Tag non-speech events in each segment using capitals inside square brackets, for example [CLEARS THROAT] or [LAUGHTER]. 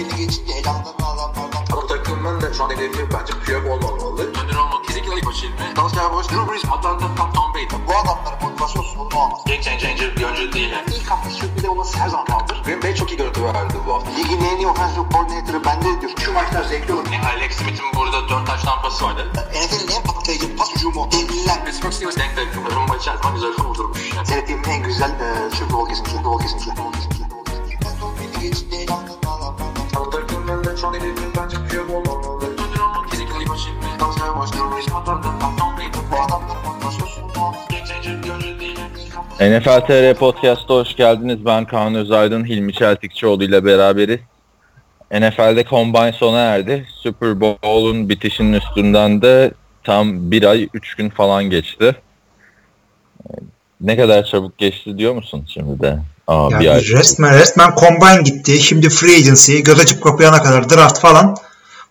belli geçince elanlarını alanlardan. Bu takımın da şu an hedefi bence Piyok olmamalı. Önder olmak kesinlikle ilk başı ilmi. Dalsya Boş, Drew Brees, Atlanta, Tom, Tom Brady. Bu adamların motivasyon sorunu olmaz. Game changer bir oyuncu değil. Yani. İlk hafta sürpriz olması her zaman kaldır. Green Bay çok iyi görüntü verdi bu hafta. Ligin en iyi offensive coordinator'ı bende diyor. Şu maçlar zevkli olur. Yani Alex Smith'in burada 4 taş tampası vardı. NFL'in en patlayıcı pas hücumu. Devliler. Pittsburgh Steelers denk denk. Rumba içerisinde güzel kurdurmuş. Yani. Seyrettiğim en güzel e, Super Bowl kesinlikle. Bowl kesinlikle. Takımın da şu an hedefi bence Piyok olmamalı. Önder olmak kesinlikle ilk başı ilmi. Dalsya Boş, Drew Brees, Atlanta, Tom, Tom Brady. Bu adamların motivasyon sorunu olmaz. Game changer bir oyuncu değil. İlk hafta NFL TR Podcast'a hoş geldiniz. Ben Kaan Özaydın, Hilmi Çeltikçioğlu ile beraberiz. NFL'de Combine sona erdi. Super Bowl'un bitişinin üstünden de tam bir ay, üç gün falan geçti. Ne kadar çabuk geçti diyor musun şimdi de? Aa, Yani bir ay. resmen resmen combine gitti. Şimdi free agency, göz açıp kapayana kadar draft falan.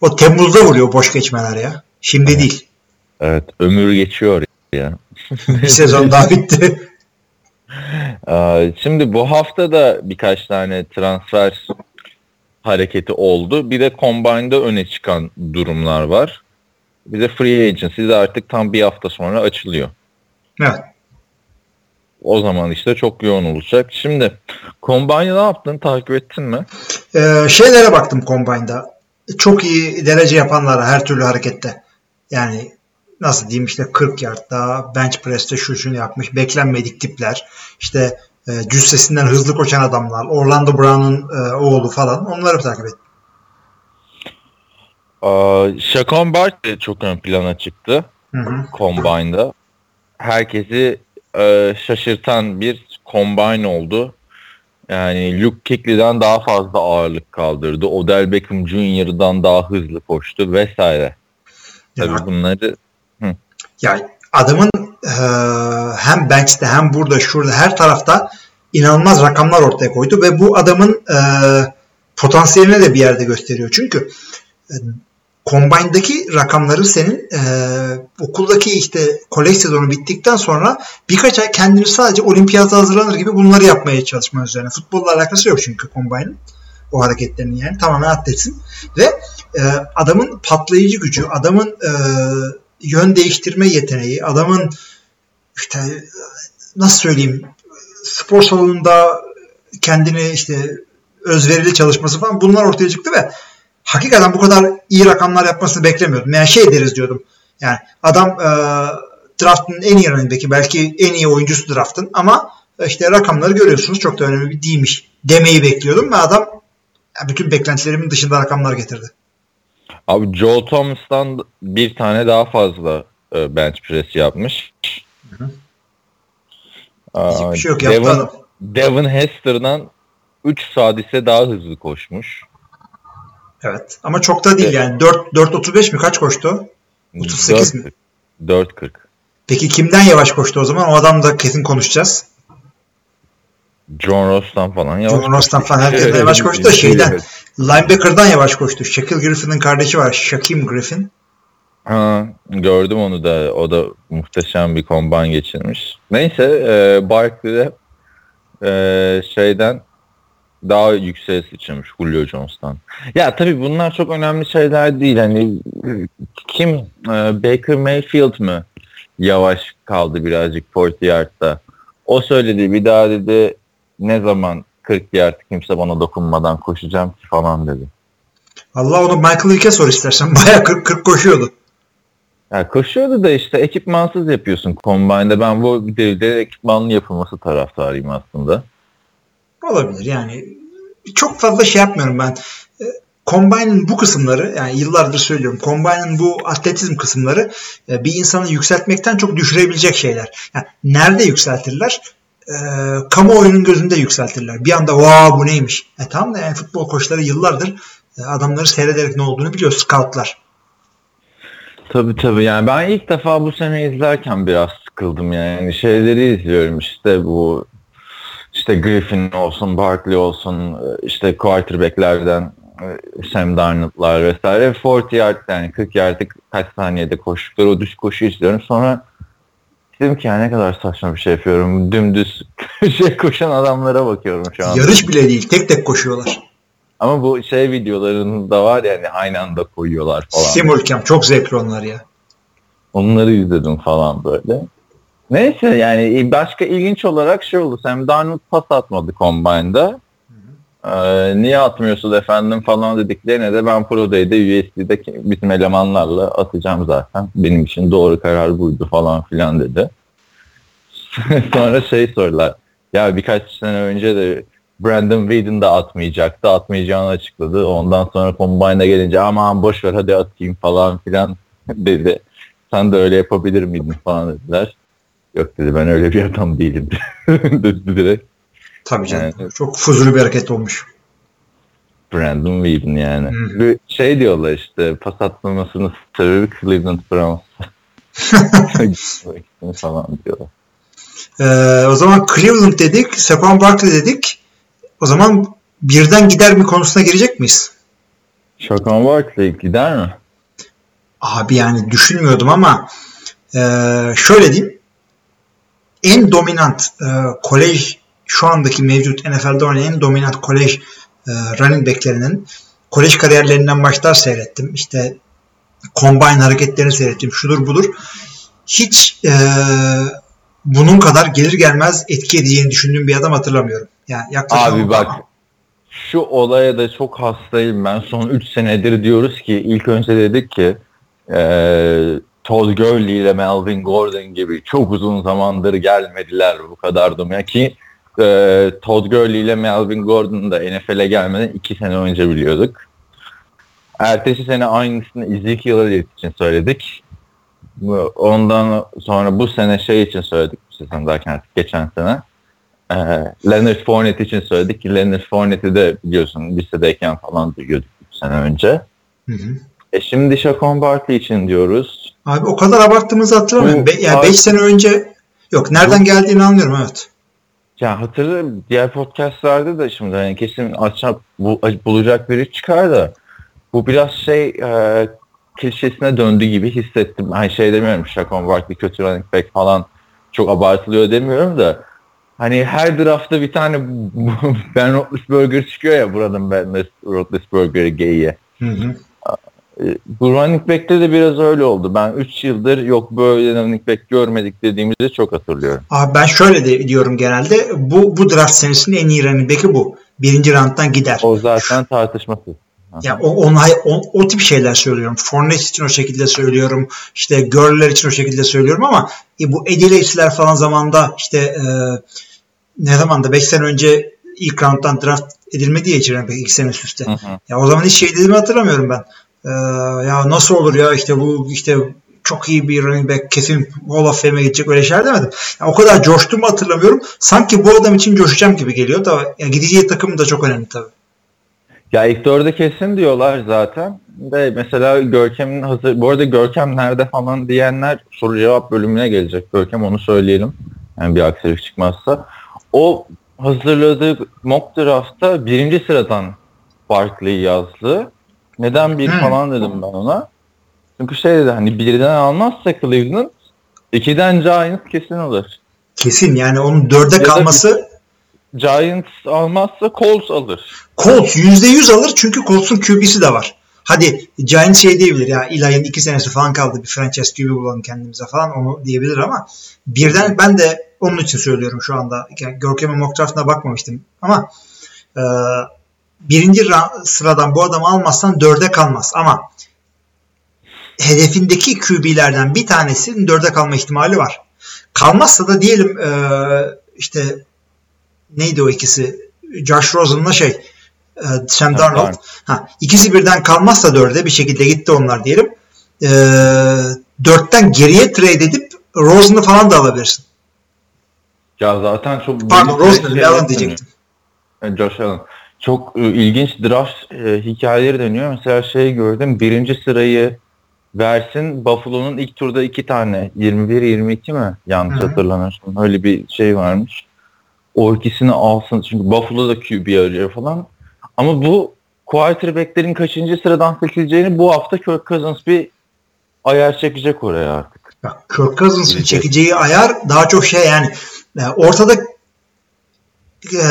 O Temmuz'da vuruyor boş geçmeler ya. Şimdi değil. Evet, ömür geçiyor ya. Bir sezon daha [LAUGHS] bitti. Şimdi bu hafta da birkaç tane transfer hareketi oldu. Bir de Combine'da öne çıkan durumlar var. Bir de Free Agency de artık tam bir hafta sonra açılıyor. Evet. O zaman işte çok yoğun olacak. Şimdi Combine'ı ne yaptın? Takip ettin mi? Ee, şeylere baktım combine'da. Çok iyi derece yapanlara her türlü harekette. Yani nasıl diyeyim işte 40 yardta bench press'te şu şunu yapmış. Beklenmedik tipler. İşte e, cüssesinden hızlı koşan adamlar. Orlando Brown'un e, oğlu falan. Onları takip ettim. Shaquan Bart de çok ön plana çıktı Hı hı. Combine'da. Herkesi e, şaşırtan bir Combine oldu. Yani Luke Kuechly'den daha fazla ağırlık kaldırdı. Odell Beckham Jr.'dan daha hızlı koştu vesaire. Tabii bunları Ya adamın e, hem bench'te hem burada şurada her tarafta inanılmaz rakamlar ortaya koydu ve bu adamın e, potansiyelini de bir yerde gösteriyor. Çünkü e, Combine'daki rakamları senin e, okuldaki işte kolej sezonu bittikten sonra birkaç ay kendini sadece olimpiyata hazırlanır gibi bunları yapmaya çalışman üzerine. Futbolla alakası yok çünkü Combine'ın o hareketlerinin yani tamamen atletsin ve e, adamın patlayıcı gücü, adamın e, yön değiştirme yeteneği, adamın işte nasıl söyleyeyim spor salonunda kendini işte özverili çalışması falan bunlar ortaya çıktı ve hakikaten bu kadar iyi rakamlar yapmasını beklemiyordum. Yani şey deriz diyordum. Yani adam e, draftın en iyi running back'i belki en iyi oyuncusu draftın ama işte rakamları görüyorsunuz çok da önemli bir değilmiş demeyi bekliyordum ve adam bütün beklentilerimin dışında rakamlar getirdi. Abi Joel Thomas'tan bir tane daha fazla e, bench press yapmış. Aa, Diyecek bir şey yok, Devin. Devin Hester'dan 3 sadise daha hızlı koşmuş. Evet. Ama çok da değil yani. 4 4.35 mi? Kaç koştu? 38 mi? 4.40. Peki kimden yavaş koştu o zaman? O adam da kesin konuşacağız. John Ross'tan falan yavaş. John Ross'tan falan herkesten yavaş koştu da şeyden. Linebacker'dan yavaş koştu. Shaquille Griffin'in kardeşi var. Shaquem Griffin. Ha, gördüm onu da. O da muhteşem bir kombine geçirmiş. Neyse e, Barkley de e, şeyden daha yükseğe sıçramış Julio Jones'tan. Ya tabii bunlar çok önemli şeyler değil. Hani kim e, Baker Mayfield mı yavaş kaldı birazcık 40 yardta. O söyledi bir daha dedi ne zaman 40 yard kimse bana dokunmadan koşacağım ki falan dedi. Allah onu Michael Vick'e sor istersen. [LAUGHS] Bayağı 40 40 koşuyordu. Ya koşuyordu da işte ekipmansız yapıyorsun Combine'da. Ben bu devirde ekipmanlı yapılması taraftarıyım aslında. Olabilir yani. Çok fazla şey yapmıyorum ben. Combine'ın bu kısımları yani yıllardır söylüyorum. Combine'ın bu atletizm kısımları e, bir insanı yükseltmekten çok düşürebilecek şeyler. Yani nerede yükseltirler? E, kamuoyunun gözünde yükseltirler. Bir anda vaa bu neymiş? E tamam da yani futbol koçları yıllardır e, adamları seyrederek ne olduğunu biliyor. Scoutlar. Tabii tabii yani ben ilk defa bu sene izlerken biraz sıkıldım yani şeyleri izliyorum işte bu işte Griffin olsun Barkley olsun işte quarterbacklerden e, Sam Darnold'lar vesaire 40 yard yani 40 yardlık kaç saniyede koştukları o düz koşu izliyorum sonra dedim ki ya ne kadar saçma bir şey yapıyorum dümdüz [LAUGHS] şey koşan adamlara bakıyorum şu an. Yarış bile değil. Tek tek koşuyorlar. Ama bu şey videolarında var ya hani aynı anda koyuyorlar falan. Simulcam çok zevkli onlar ya. Onları izledim falan böyle. Neyse yani başka ilginç olarak şey oldu. Sam Darnold pas atmadı Combine'da. Ee, niye atmıyorsun efendim falan dediklerine de ben Pro Day'de USD'de bizim elemanlarla atacağım zaten. Benim için doğru karar buydu falan filan dedi. [LAUGHS] Sonra şey sordular. Ya birkaç sene önce de Brandon Whedon da atmayacaktı. Atmayacağını açıkladı. Ondan sonra Combine'a gelince aman boş ver hadi atayım falan filan [LAUGHS] dedi. Sen de öyle yapabilir miydin falan dediler. Yok dedi ben öyle bir adam değilim [LAUGHS] dedi direkt. Tabii canım. Evet. Çok fuzuli bir hareket olmuş. Brandon Whedon yani. Hı. Bir şey diyorlar işte pas atmamasının sebebi Cleveland Browns. [LAUGHS] falan diyorlar. Ee, o zaman Cleveland dedik, Saquon Barkley dedik. O zaman birden gider mi konusuna girecek miyiz? Shaquan Barkley gider mi? Abi yani düşünmüyordum ama e, şöyle diyeyim. En dominant e, kolej şu andaki mevcut NFL'de oynayan en dominant kolej e, running backlerinin kolej kariyerlerinden başlar seyrettim. İşte combine hareketlerini seyrettim. Şudur budur. Hiç e, bunun kadar gelir gelmez etki edeceğini düşündüğüm bir adam hatırlamıyorum. Yani yaklaşık Abi bak şu olaya da çok hastayım ben. Son 3 senedir diyoruz ki ilk önce dedik ki e, Todd Gurley ile Melvin Gordon gibi çok uzun zamandır gelmediler bu kadar domine ki e, Todd Gurley ile Melvin Gordon da NFL'e gelmeden 2 sene önce biliyorduk. Ertesi sene aynısını Ezekiel Elliott için söyledik. Ondan sonra bu sene şey için söyledik bu sezon derken artık geçen sene. Ee, Leonard Fournette için söyledik Leonard Fournette'i de biliyorsun lisedeyken falan duyuyorduk 3 sene önce. Hı hı. E şimdi Shaquan Barkley için diyoruz. Abi o kadar abarttığımızı hatırlamıyorum. Bu- Be, yani abi- 5 sene önce yok nereden geldiğini anlıyorum evet. Ya hatırlarım diğer podcastlerde de şimdi hani kesin açıp bu, bulacak biri çıkar da bu biraz şey e, klişesine döndü gibi hissettim. Hani şey demiyorum Shaquan Barkley kötü running back falan çok abartılıyor demiyorum da hani her draftta bir tane [LAUGHS] Ben Roethlisberger çıkıyor ya buradan Ben Roethlisberger geyiği. Hı hı. Bu running back'te de biraz öyle oldu. Ben 3 yıldır yok böyle running back görmedik dediğimizi çok hatırlıyorum. Abi ben şöyle de diyorum genelde. Bu bu draft senesinin en iyi running back'i bu. Birinci round'dan gider. O zaten tartışmasız. Ya o, on, o, o tip şeyler söylüyorum. Fournette için o şekilde söylüyorum. İşte Gurley'ler için o şekilde söylüyorum ama e, bu Eddie Lacy'ler falan zamanda işte e, ne zaman da 5 sene önce ilk round'dan draft edilmedi ya running back 2 sene üst üste. Hı hı. Ya o zaman hiç şey dediğimi hatırlamıyorum ben. Ee, ya nasıl olur ya işte bu işte çok iyi bir running back kesin Hall of Fame'e gidecek öyle şeyler demedim. Ya o kadar coştuğumu hatırlamıyorum. Sanki bu adam için coşacağım gibi geliyor da ya gideceği takım da çok önemli tabii. Ya ilk dörde kesin diyorlar zaten. De mesela Görkem'in hazır... Bu arada Görkem nerede falan diyenler soru cevap bölümüne gelecek. Görkem onu söyleyelim. Yani bir aksilik çıkmazsa. O hazırladığı mock draft'ta birinci sıradan Barkley yazdı. Neden bir Hmm. falan dedim ben ona. Çünkü şey dedi hani birden almazsa Cleveland ikiden Giants kesin alır. Kesin yani onun dörde da kalması Giants almazsa Colts alır. Colts %100 alır çünkü Colts'un QB'si de var. Hadi Giants şey diyebilir ya Eli'nin iki senesi falan kaldı bir franchise QB bulalım kendimize falan onu diyebilir ama birden ben de onun için söylüyorum şu anda. Yani Görkem'in mock draftına bakmamıştım ama e, birinci ra- sıradan bu adamı almazsan dörde kalmaz ama hedefindeki QB'lerden bir tanesinin dörde kalma ihtimali var. Kalmazsa da diyelim e, işte neydi o ikisi Josh Rosen'la şey e, Sam Darnold. Ha, ikisi birden kalmazsa dörde bir şekilde gitti onlar diyelim. E, dörtten geriye trade edip Rosen'ı falan da alabilirsin. Ya zaten çok Pardon Rosen'ı şeyler Allen diyecektim. E, Josh Allen. Çok e, ilginç draft e, hikayeleri dönüyor. Mesela şey gördüm. Birinci sırayı versin. Buffalo'nun ilk turda iki tane. 21-22 mi? Yanlış Hı hı. hatırlamıyorsam. Öyle bir şey varmış. O ikisini alsın. Çünkü Buffalo da QB arıyor falan. Ama bu quarterback'lerin kaçıncı sıradan seçileceğini bu hafta Kirk Cousins bir ayar çekecek oraya artık. Bak Kirk Cousins'ın çekeceği ayar daha çok şey yani e, ortada e,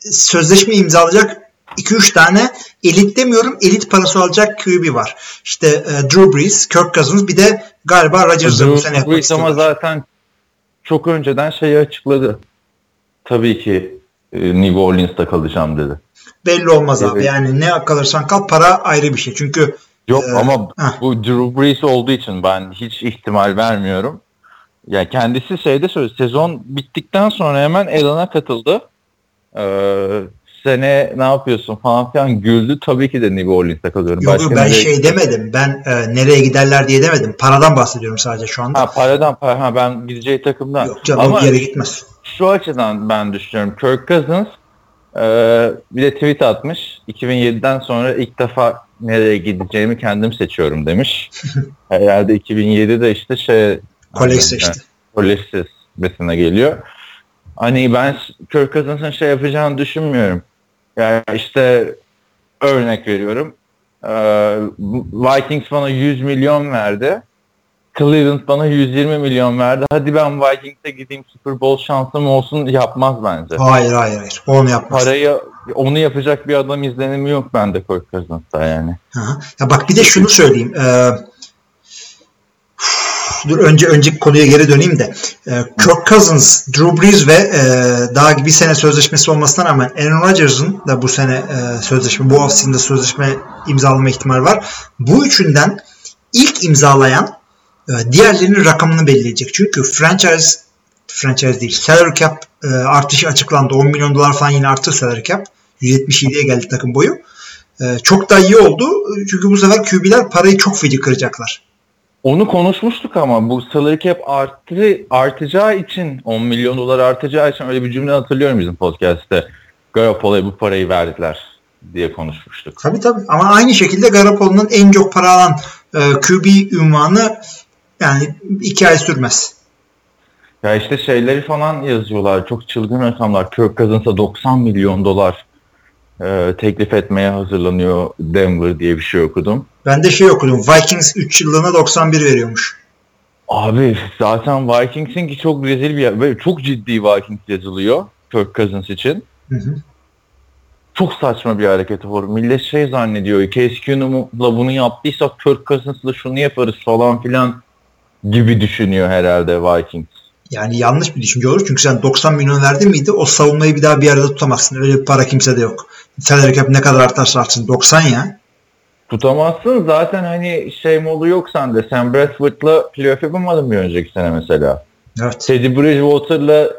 sözleşme imzalayacak 2-3 tane elit demiyorum elit parası alacak QB var. İşte e, Drew Brees, Kirk Cousins bir de galiba Rodgers da bu sene Brees ama zaten çok önceden şeyi açıkladı. Tabii ki e, New Orleans'ta kalacağım dedi. Belli olmaz abi. Evet. Yani ne kalırsan kal para ayrı bir şey. Çünkü Yok Ee, ama heh. bu Drew Brees olduğu için ben hiç ihtimal vermiyorum. Ya kendisi şeyde söyledi. Sezon bittikten sonra hemen Elan'a katıldı. Ee, sene ne yapıyorsun falan filan güldü. Tabii ki de New Orleans'ta kalıyorum. yok, Başka ben nereye- şey demedim. Ben e, nereye giderler diye demedim. Paradan bahsediyorum sadece şu anda. Ha paradan para. Ha ben gideceği takımdan. Yok canım Ama bir yere gitmez. şu açıdan ben düşünüyorum. Kirk Cousins e, bir de tweet atmış. 2007'den sonra ilk defa nereye gideceğimi kendim seçiyorum demiş. [LAUGHS] Herhalde 2007'de işte şey Kolej seçti. kolej seçmesine geliyor. Hani ben Kirk Cousins'ın şey yapacağını düşünmüyorum. Yani işte örnek veriyorum. Ee, Vikings bana 100 milyon verdi. Cleveland bana 120 milyon verdi. Hadi ben Vikings'e gideyim Super Bowl şansım olsun yapmaz bence. Hayır hayır hayır. Onu yapmaz. Parayı onu yapacak bir adam izlenimi yok bende Kirk Cousins'ta yani. Hı hı. Ya bak bir de şunu söyleyeyim. Ee, dur önce önceki konuya geri döneyim de. Ee, Kirk Cousins, Drew Brees ve e, daha bir sene sözleşmesi olmasına rağmen Aaron Rodgers'ın da bu sene e, sözleşme, bu offseason'da sözleşme imzalama ihtimali var. Bu üçünden ilk imzalayan e, diğerlerinin rakamını belirleyecek. Çünkü franchise franchise değil. Salary cap e, artışı açıklandı. 10 milyon dolar falan yine arttı salary cap. 177'ye geldi takım boyu. E, çok da iyi oldu. Çünkü bu sefer QB'ler parayı çok feci kıracaklar. Onu konuşmuştuk ama bu salary cap arttı, artacağı için 10 milyon dolar artacağı için öyle bir cümle hatırlıyorum bizim podcast'te. Garoppolo'ya bu parayı verdiler diye konuşmuştuk. Tabii tabii. Ama aynı şekilde Garoppolo'nun en çok para alan e, QB ünvanı yani iki ay sürmez. Ya işte şeyleri falan yazıyorlar. Çok çılgın rakamlar. Kirk Cousins'a 90 milyon dolar e, teklif etmeye hazırlanıyor Denver diye bir şey okudum. Ben de şey okudum. Vikings 3 yıllığına 91 veriyormuş. Abi zaten Vikings'in ki çok rezil bir yer. Böyle çok ciddi Vikings yazılıyor Kirk Cousins için. Hı hı. Çok saçma bir hareket olur. Millet şey zannediyor. Case Keenum'la bunu yaptıysak Kirk Cousins'la şunu yaparız falan filan gibi düşünüyor herhalde Vikings. Yani yanlış bir düşünce olur. Çünkü sen 90 milyon verdin miydi o savunmayı bir daha bir arada tutamazsın. Öyle bir para kimsede yok. Salary cap ne kadar artarsa artsın. 90 ya. Tutamazsın zaten hani şey modu yok sende. Sen Bradford'la playoff yapamadın bir önceki sene mesela. Evet. Teddy Bridgewater'la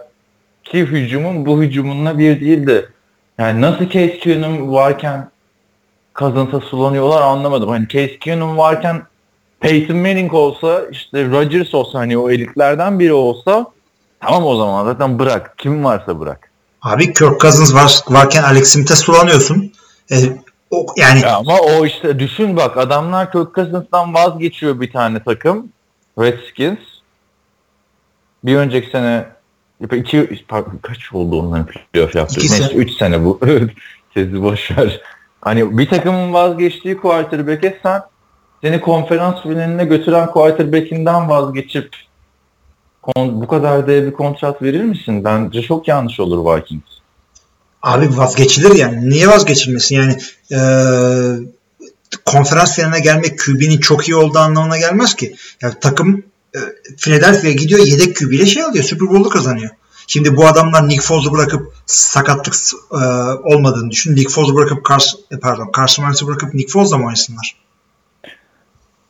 ki hücumun bu hücumunla bir değildi. Yani nasıl Case Keenum varken Cousins'a sulanıyorlar anlamadım. Hani Case Keenum varken Peyton Manning olsa işte Rodgers olsa hani o elitlerden biri olsa tamam o zaman zaten bırak. Kim varsa bırak. Abi Kirk Cousins var, varken Alex Smith'e sulanıyorsun. E, o, yani Ya ama o işte düşün bak adamlar Kirk Cousins'tan vazgeçiyor bir tane takım. Redskins. Bir önceki sene iki, pardon, kaç oldu onların playoff yaptığı? İki sene. 3 sene bu. [LAUGHS] Sezi boşver. Hani bir takımın vazgeçtiği quarterback'e sen seni konferans finaline götüren quarterback'inden vazgeçip bu kadar dev bir kontrat verir misin? Bence çok yanlış olur Vikings. Abi vazgeçilir yani. Niye vazgeçilmesin? Yani e, konferans finaline gelmek QB'nin çok iyi olduğu anlamına gelmez ki. Yani takım e, Philadelphia'ya gidiyor yedek QB ile şey alıyor. Super Bowl'u kazanıyor. Şimdi bu adamlar Nick Foles'u bırakıp sakatlık e, olmadığını düşün. Nick Foles'u bırakıp Carson, e, pardon Carson Wentz'i bırakıp Nick Foles'la mı oynasınlar?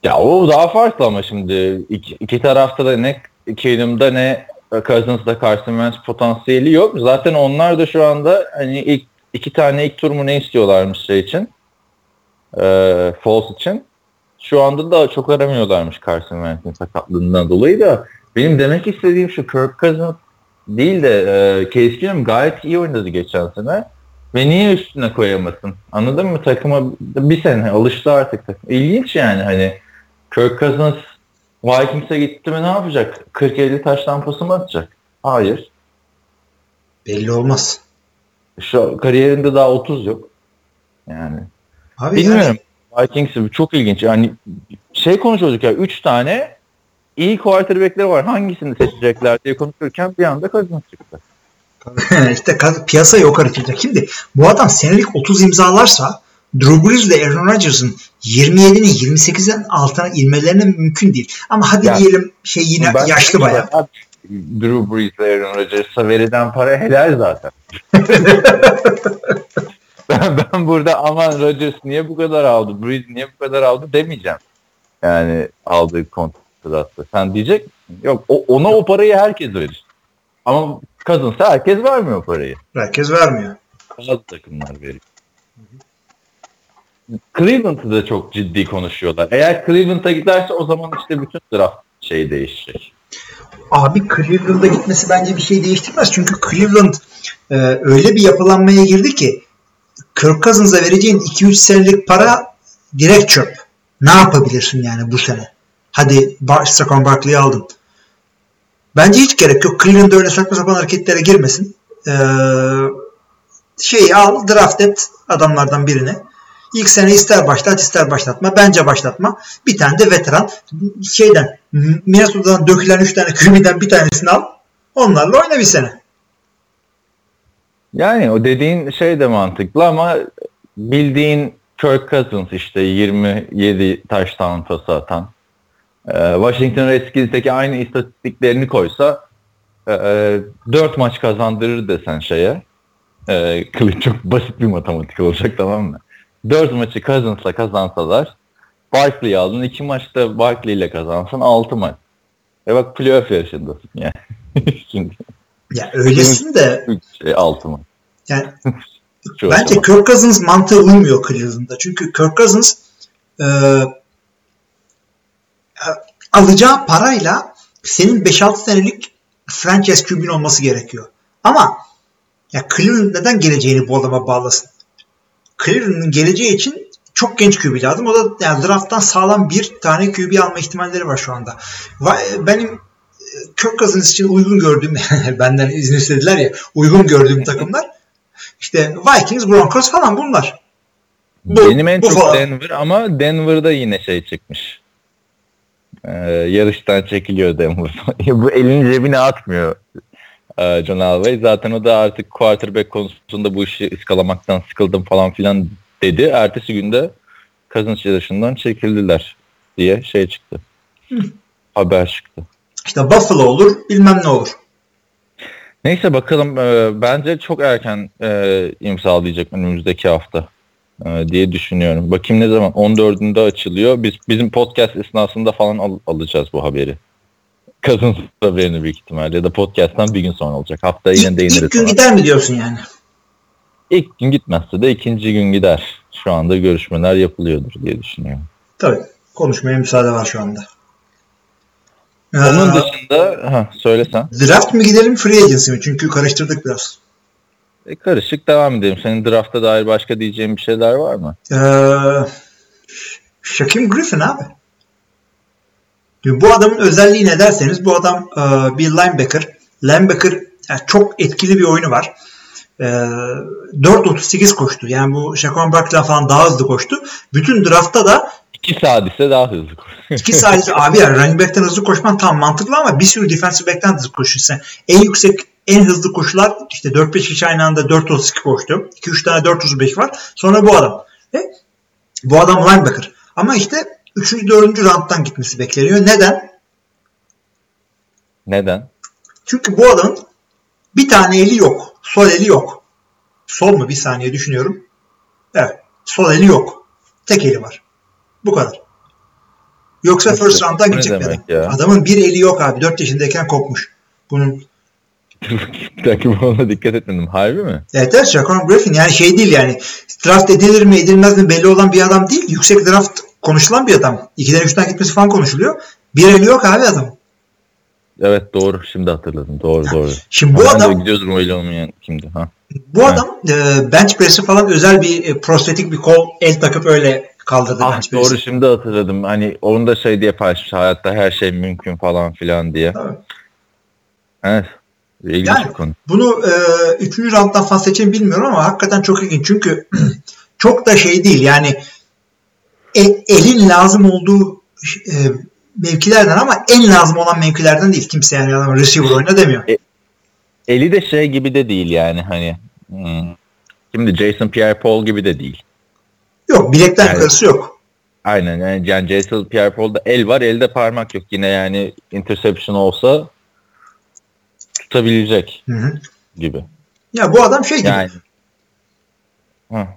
Ya o daha farklı ama şimdi iki, iki tarafta da ne Keenum'da ne Cousins'da Carson Wentz potansiyeli yok. Zaten onlar da şu anda hani ilk iki tane ilk tur mu ne istiyorlarmış şey için. Ee, Falls için. Şu anda da çok aramıyorlarmış Carson Wentz'in sakatlığından dolayı da benim demek istediğim şu Kirk Cousins değil de e, Case gayet iyi oynadı geçen sene. Ve niye üstüne koyamasın? Anladın mı? Takıma bir sene alıştı artık takım. İlginç yani hani Kirk Cousins Vikings'e gitti mi ne yapacak? 40-50 taş tampası mı atacak? Hayır. Belli olmaz. Şu kariyerinde daha 30 yok. Yani. Abi Bilmiyorum. Vikings'i çok ilginç. Yani şey konuşuyorduk ya 3 tane iyi quarterback'leri var. Hangisini seçecekler diye konuşurken bir anda Cousins çıktı. [LAUGHS] işte piyasa yok hareket Şimdi bu adam senelik 30 imzalarsa Drew Brees ile Aaron Rodgers'ın 27'nin 28'den altına inmelerine mümkün değil. Ama hadi Ya, diyelim şey yine yaşlı bayağı. Drew Brees ve Aaron Rodgers'a verilen para helal zaten. [LAUGHS] ben, ben burada aman Rodgers niye bu kadar aldı, Brees niye bu kadar aldı demeyeceğim. Yani aldığı kontratta. Sen diyecek? Yok o, ona o parayı herkes verir. Ama Cousins'a herkes vermiyor parayı. Herkes vermiyor. Bazı takımlar veriyor. Cleveland'ı da çok ciddi konuşuyorlar. Eğer Cleveland'a giderse o zaman işte bütün draft şey değişecek. Abi Cleveland'a gitmesi bence bir şey değiştirmez. Çünkü Cleveland e, öyle bir yapılanmaya girdi ki Kirk Cousins'a vereceğin 2-3 senelik para direkt çöp. Ne yapabilirsin yani bu sene? Hadi Bar Saquon Barkley'i aldın. Bence hiç gerek yok. Cleveland öyle saçma sapan hareketlere girmesin. Ee, şeyi al draft et adamlardan birini. İlk sene ister başlat ister başlatma. Bence başlatma. Bir tane de veteran şeyden Minnesota'dan dökülen 3 tane QB'den bir tanesini al. Onlarla oyna bir sene. Yani o dediğin şey de mantıklı ama bildiğin Kirk Cousins işte 27 touchdown pası atan. Ee, Washington Redskins'teki aynı istatistiklerini koysa 4 maç kazandırır desen şeye. E, [LAUGHS] çok basit bir matematik olacak tamam mı? 4 maçı Cousins'la kazansalar Barkley'i aldın. 2 maçta Barkley ile kazansan 6 maç. E bak playoff yarışındasın [LAUGHS] yani. Şimdi Ya öylesin de şey, 6 maç. yani [LAUGHS] bence aşama. Kirk Cousins mantığı uymuyor Cleveland'da. Çünkü Kirk Cousins e, alacağı parayla senin 5-6 senelik franchise QB'nin olması gerekiyor. Ama ya Cleveland neden geleceğini bu adama bağlasın? Cleveland'ın geleceği için çok genç QB lazım. O da yani drafttan sağlam bir tane QB alma ihtimalleri var şu anda. Benim e, Kirk Cousins için uygun gördüğüm [LAUGHS] benden izin istediler ya uygun gördüğüm takımlar işte Vikings, Broncos falan bunlar. Bu- Benim en bu çok falan. Denver ama Denver'da yine şey çıkmış. Ee, yarıştan çekiliyor Denver. [LAUGHS] Bu elini cebine atmıyor ee, John Elway. Zaten o da artık quarterback konusunda bu işi ıskalamaktan sıkıldım falan filan dedi. Ertesi günde Cousins yarışından çekildiler diye şey çıktı. Haber çıktı. İşte Buffalo olur bilmem ne olur. Neyse bakalım e, bence çok erken e, imzalayacak önümüzdeki hafta e, diye düşünüyorum. Bakayım ne zaman 14'ünde açılıyor. Biz bizim podcast esnasında falan al- alacağız bu haberi. Cousins haberini büyük ihtimalle ya da podcast'tan bir gün sonra olacak. Haftaya yine değiniriz. ilk gün ona. gider mi diyorsun yani? İlk gün gitmezse de ikinci gün gider. Şu anda görüşmeler yapılıyordur diye düşünüyorum. Tabii. Konuşmaya müsaade var şu anda. Onun Ee, dışında ha, söylesen. draft mı gidelim free agency mi? Çünkü karıştırdık biraz. E, karışık devam edelim. Senin drafta dair başka diyeceğin bir şeyler var mı? Ee, Shaquem Griffin abi. Bu adamın özelliği ne derseniz bu adam e, bir linebacker. Linebacker yani çok etkili bir oyunu var. E, 4.38 koştu. Yani bu Shaquan Barkley'den falan daha hızlı koştu. Bütün draftta da İki sadise daha hızlı koş. 2 saat [LAUGHS] abi yani running back'ten hızlı koşman tam mantıklı ama bir sürü defensive back'ten hızlı koşuyorsun. En yüksek en hızlı koşular işte 4-5 kişi aynı anda 4.32 koştu. 2-3 tane 4.35 var. Sonra bu adam. Ve bu adam linebacker. Ama işte 3. 4. round'dan gitmesi bekleniyor. Neden? Neden? Çünkü bu adamın bir tane eli yok. Sol eli yok. Sol mu? Bir saniye düşünüyorum. Evet. Sol eli yok. Tek eli var. Bu kadar. Yoksa first round'dan gidecek adam. ya? Adamın bir eli yok abi. 4 yaşındayken kopmuş. Bunun dakika ona dikkat etmedim. Harbi mi? evet evet Shaquan Griffin yani şey değil yani draft edilir mi edilmez mi belli olan bir adam değil. Yüksek draft konuşulan bir adam. 2'den 3'ten gitmesi falan konuşuluyor. Bir eli yok abi adam. Evet doğru. Şimdi hatırladım. Doğru doğru. Şimdi bu ben adam de gidiyordum öyle olmayan kimdi? Ha. bu adam e, bench press'i falan özel bir e, prostetik bir kol el takıp öyle kaldırdı Ah bench press'i. doğru şimdi hatırladım. Hani onu da şey diye paylaşmış. Hayatta her şey mümkün falan filan diye. Tabii. Evet. İlginç Yani- konu. Bunu e, üçüncü rounddan seçeyim bilmiyorum ama hakikaten çok ilginç. Çünkü [CLEARS THROAT] çok da şey değil yani e- elin lazım olduğu e, mevkilerden ama en lazım olan mevkilerden değil. Kimse yani adam receiver oyna demiyor. eli de şey gibi de değil yani hani hmm, şimdi Jason Pierre-Paul gibi de değil. Yok bilekten Yani- yukarısı yok. Aynen yani, yani Jason Pierre-Paul'da el var elde parmak yok. Yine yani interception olsa tutabilecek Hı hı. gibi. Ya bu adam şey gibi. Yani Hı.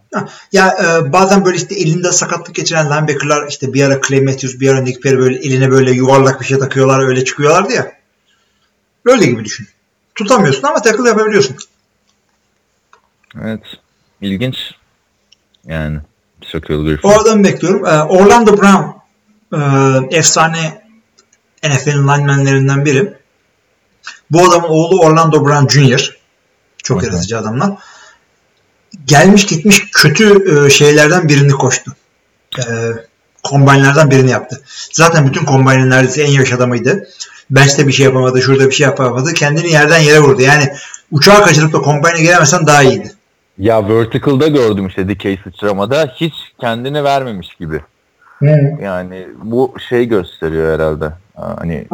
Ya e, bazen böyle işte elinde sakatlık geçiren linebacker'lar işte bir ara Clay Matthews bir ara Nick Perry böyle eline böyle yuvarlak bir şey takıyorlar öyle çıkıyorlardı ya. Öyle gibi düşün. Tutamıyorsun ama tackle yapabiliyorsun. Evet. İlginç. Yani Shaquille O Griffin. adamı bekliyorum. E, Orlando Brown e, efsane NFL'in linemenlerinden biri. Bu adamın oğlu Orlando Brown Jr. Çok hı. yaratıcı adamlar. Gelmiş gitmiş kötü e, şeylerden birini koştu. E, birini yaptı. Zaten bütün kombinin neredeyse en yaş adamıydı. Bench'te bir şey yapamadı, şurada bir şey yapamadı. Kendini yerden yere vurdu. Yani uçağı kaçırıp da kombine gelemesen daha iyiydi. Ya Vertical'da gördüm işte dikey sıçramada hiç kendini vermemiş gibi. Yani bu şey gösteriyor herhalde. Hani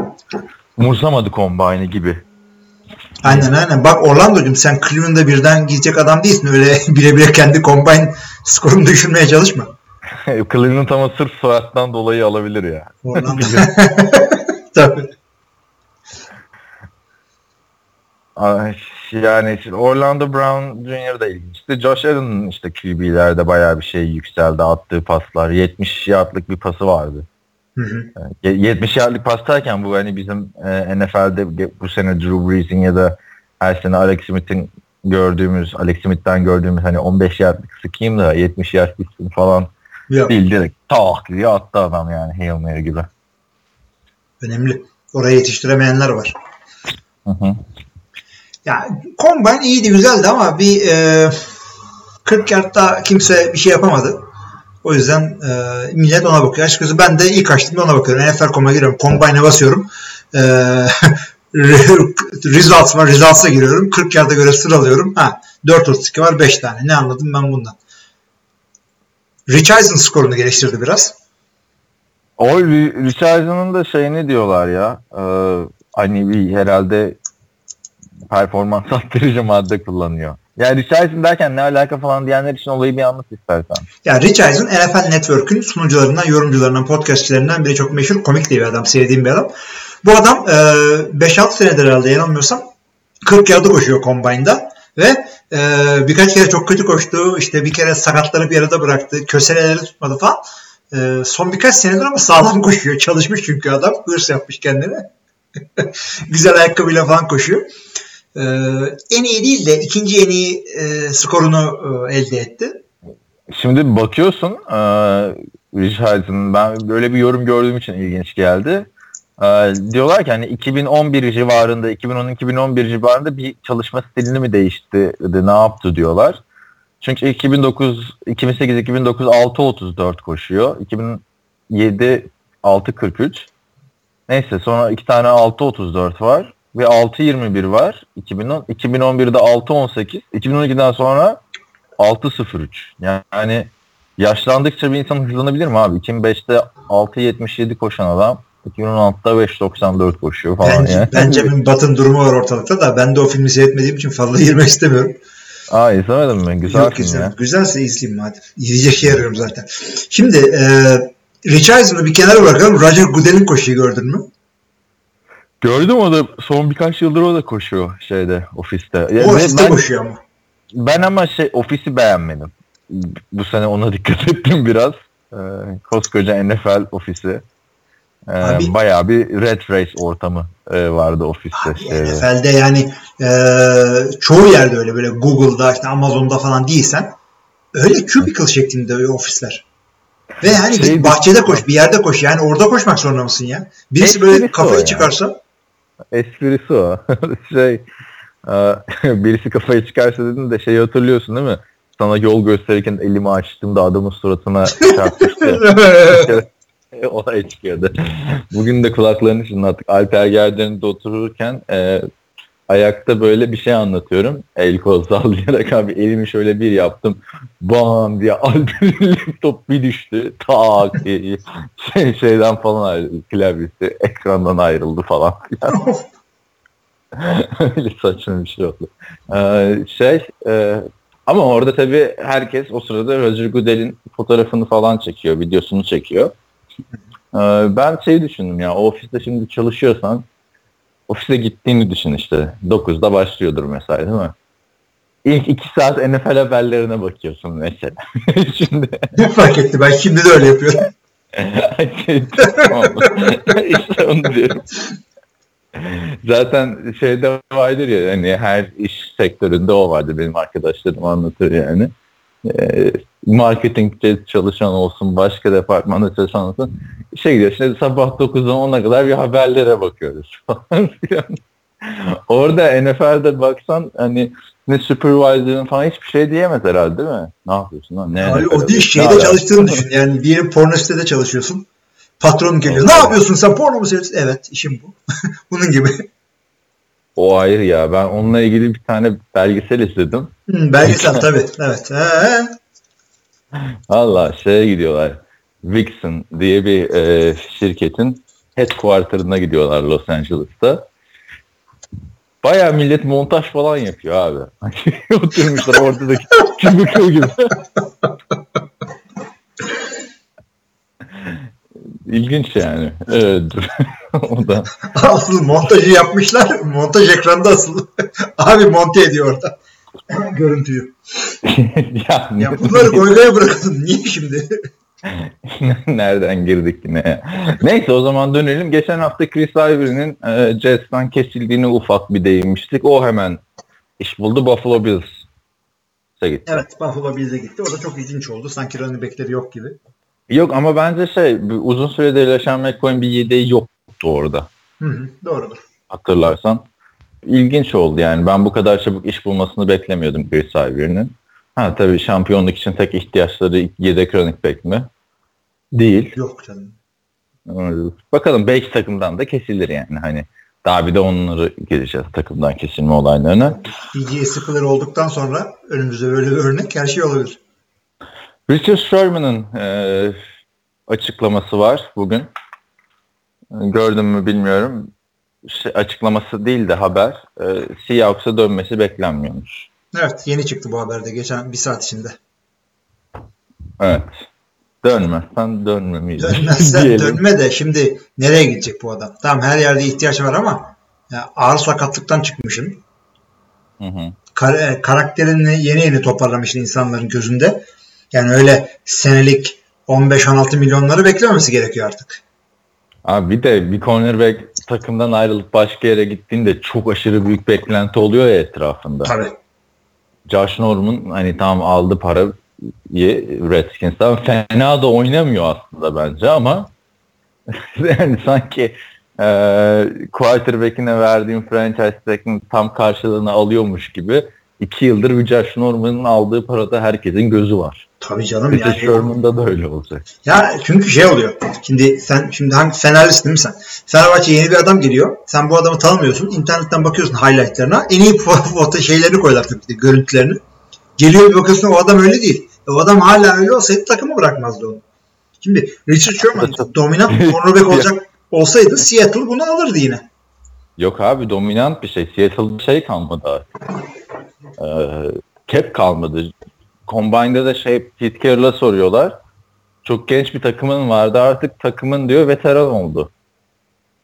umursamadı Combine'ı gibi. Aynen aynen. Bak Orlando'cum sen Cleveland'da birden gidecek adam değilsin. Öyle [LAUGHS] bile kendi combine skorunu düşürmeye çalışma. [LAUGHS] Cleveland ama sırf soyaddan dolayı alabilir ya. Orlando. [LAUGHS] Tabii. Yani işte Orlando Brown Jr. da ilginçti. Josh Allen'ın işte QB'lerde bayağı bir şey yükseldi. Attığı paslar. 70 yardlık bir pası vardı. Hı hı. Ye- 70 yardlık pas derken bu hani bizim e, NFL'de bu sene Drew Brees'in ya da her sene Alex Smith'in gördüğümüz, Alex Smith'ten gördüğümüz hani 15 yardlık sıkayım da 70 yard falan Yok, değil direkt tak diye attı adam yani Hail Mary gibi. önemli. Oraya yetiştiremeyenler var. Hı hı. Ya combine iyiydi güzeldi ama bir e, 40 yardta kimse bir şey yapamadı. O yüzden e, millet ona bakıyor. Açıkçası ben de ilk açtığımda ona bakıyorum. NFL.com'a giriyorum. Combine'a basıyorum. E, [LAUGHS] results var. Results'a giriyorum. 40 yarda göre sıralıyorum. Ha 4.32 var 5 tane. Ne anladım ben bundan? Rich Eisen skorunu geliştirdi biraz. O Ri- Richardson'ın da şeyini diyorlar ya. e, hani bir herhalde performans [LAUGHS] arttırıcı madde kullanıyor. Yani Richardson derken ne alaka falan diyenler için olayı bir anlat istersen. Ya Rich Eisen NFL Network'ün sunucularından, yorumcularından, podcastçilerinden biri çok meşhur. Komik de bir adam, sevdiğim bir adam. Bu adam e, 5-6 senedir herhalde yanılmıyorsam 40 yarda koşuyor Combine'da ve e, birkaç kere çok kötü koştu. İşte bir kere sakatları bir arada bıraktı. Köseleleri tutmadı falan. E, son birkaç senedir ama sağlam koşuyor. Çalışmış çünkü adam. Hırs yapmış kendine. [LAUGHS] Güzel ayakkabıyla falan koşuyor. E, en iyi değil de ikinci en iyi e, skorunu e, elde etti. Şimdi bakıyorsun e, Richardson ben böyle bir yorum gördüğüm için ilginç geldi. E, diyorlar ki hani 2011 civarında 2010-2011 civarında bir çalışma stilini mi değişti ne yaptı diyorlar. Çünkü 2009 2008 2009 6.34 koşuyor. 2007 6.43. Neyse sonra iki tane 6.34 var ve 6.21 var. 2010 2011'de 6.18. 2012'den sonra 6.03. Yani yaşlandıkça bir insan hızlanabilir mi abi? 2005'te 6.77 koşan adam 2016'da 5.94 koşuyor falan Bence, yani. Benjamin Button durumu var ortalıkta da ben de o filmi seyretmediğim için fazla [LAUGHS] girmek istemiyorum. Aa izlemedin mi? Güzel Yok film izledim. ya. Güzelse izleyeyim madem. İzleyecek şey arıyorum zaten. Şimdi e, Rich Eisen'ı bir kenara bırakalım. Roger Goodell'in koşuyu gördün mü? Gördüm o da son birkaç yıldır o da koşuyor şeyde ofiste. Ya O ve ofiste ben, koşuyor ama. ben ama şey ofisi beğenmedim. Bu sene ona dikkat [LAUGHS] ettim biraz. Ee, koskoca NFL ofisi. Ee, Abi- bayağı bir red race ortamı e, vardı ofiste. Abi şeyde. NFL'de yani e, çoğu yerde öyle böyle Google'da işte Amazon'da falan değilsen öyle cubicle şeklinde o ofisler. Ve yani Şey- git bahçede koş, bir yerde koş. Yani orada koşmak zorunda mısın ya? Birisi böyle kafayı çıkarsa Esprisi o. [LAUGHS] şey e, [LAUGHS] birisi kafayı çıkarsa dedin de şeyi hatırlıyorsun değil mi? Sana yol gösterirken elimi açtığımda adamın suratına çarpmıştı. olay çıkıyordu. Bugün de kulaklarını çınlattık. Alper Gerden'de otururken e, ayakta böyle bir şey anlatıyorum. El kol sallayarak abi elimi şöyle bir yaptım. Bam diye Alper'in laptop bir düştü. Tak şey, şeyden falan ayrıldı. Klavyesi ekrandan ayrıldı falan. Öyle saçma bir şey oldu. Ee, şey e, ama orada tabii herkes o sırada Roger Goodell'in fotoğrafını falan çekiyor, videosunu çekiyor. Ee, ben şey düşündüm ya, o ofiste şimdi çalışıyorsan ofise gittiğini düşün işte. 9'da başlıyordur mesela değil mi? İlk 2 saat NFL haberlerine bakıyorsun mesela. [LAUGHS] şimdi Ne fark etti ben şimdi de öyle yapıyorum. [LAUGHS] işte onu diyorum. Zaten şeyde vardır ya hani her iş sektöründe o vardır benim arkadaşlarım anlatır yani. Marketingde çalışan olsun başka departmanda çalışan olsun işe gidiyor. Şimdi sabah 9'dan 10'a kadar bir haberlere bakıyoruz [LAUGHS] falan. Orada NFL'de baksan hani ne supervisor'ın falan hiçbir şey diyemez herhalde değil mi? Ne yapıyorsun lan? Ne Abi, o değil Ne şeyde alaka? çalıştığını düşün. Yani diyelim porno sitede çalışıyorsun. Patron geliyor. Ne yapıyorsun sen porno mu seyrediyorsun? Evet işim bu. [LAUGHS] Bunun gibi. O ayrı ya. Ben onunla ilgili bir tane belgesel izledim. Hmm, belgesel tabii. Evet. Valla şeye gidiyorlar. Vixen diye bir e, şirketin headquarter'ına gidiyorlar Los Angeles'ta. Baya millet montaj falan yapıyor abi. [LAUGHS] Oturmuşlar ortadaki cubicle [LAUGHS] gibi. İlginç yani. Evet. [LAUGHS] o da. Asıl montajı yapmışlar. Montaj ekranda asıl. Abi monte ediyor orada. Görüntüyü. [LAUGHS] ya, Ya bunları goygaya bırakın. Niye şimdi? [LAUGHS] Nereden girdik yine ya? Neyse o zaman dönelim. Geçen hafta Chris Ivory'nin e, Jets'ten kesildiğini ufak bir değinmiştik. O hemen iş buldu. Buffalo Bills'e gitti. Evet Buffalo Bills'e gitti. O da çok ilginç oldu. Sanki running back'leri yok gibi. Yok ama bence şey uzun süredir LeSean McCoy'un bir yedeği yoktu orada. Hı hı, doğrudur. Hatırlarsan. İlginç oldu yani. Ben bu kadar çabuk iş bulmasını beklemiyordum Chris Ivory'nin. Ha tabii şampiyonluk için tek ihtiyaçları yedek running back mi? Değil. Yok canım. Bakalım belki takımdan da kesilir yani hani. Daha bir de onları geleceğiz takımdan kesilme olaylarına. DJ Spiller olduktan sonra önümüzde böyle bir örnek her şey olabilir. Richard Sherman'ın e, açıklaması var bugün. E, Gördün mü bilmiyorum. Şey, açıklaması değil de haber. E, Seahawks'a dönmesi beklenmiyormuş. Evet yeni çıktı bu haberde geçen bir saat içinde. Evet. Dönmezsen dönmemeliyiz. [LAUGHS] Dönmezsen diyelim. dönme de şimdi nereye gidecek bu adam? Tamam her yerde ihtiyaç var ama ya ağır sakatlıktan çıkmışsın. Hı hı. Kar- e, karakterini yeni yeni toparlamışsın insanların gözünde. Yani öyle senelik 15-16 milyonları beklememesi gerekiyor artık. Abi bir de bir cornerback takımdan ayrılıp başka yere gittiğinde çok aşırı büyük beklenti oluyor ya etrafında. Tabii. Josh Norman hani tam aldı parayı Redskins'ten fena da oynamıyor aslında bence ama [LAUGHS] yani sanki e, quarterback'ine verdiğim franchise tag'in tam karşılığını alıyormuş gibi iki yıldır Josh Norman'ın aldığı parada herkesin gözü var. Tabii canım Richard yani. Sherman'da da öyle olacak. Ya çünkü şey oluyor. Şimdi sen şimdi hangi Fenerlisin değil mi sen? Fenerbahçe yeni bir adam geliyor. Sen bu adamı tanımıyorsun. İnternetten bakıyorsun highlightlarına. En iyi foto şeylerini koyuyorlar tabii görüntülerini. Geliyor bir bakıyorsun o adam öyle değil. E, o adam hala öyle olsaydı takımı bırakmazdı onu. Şimdi Richard Sherman dominant cornerback [LAUGHS] olacak olsaydı Seattle bunu alırdı yine. Yok abi dominant bir şey. Seattle'da şey kalmadı artık. Ee, cap kalmadı. Combine'da da şey Pete Carroll'a soruyorlar. Çok genç bir takımın vardı artık takımın diyor veteran oldu.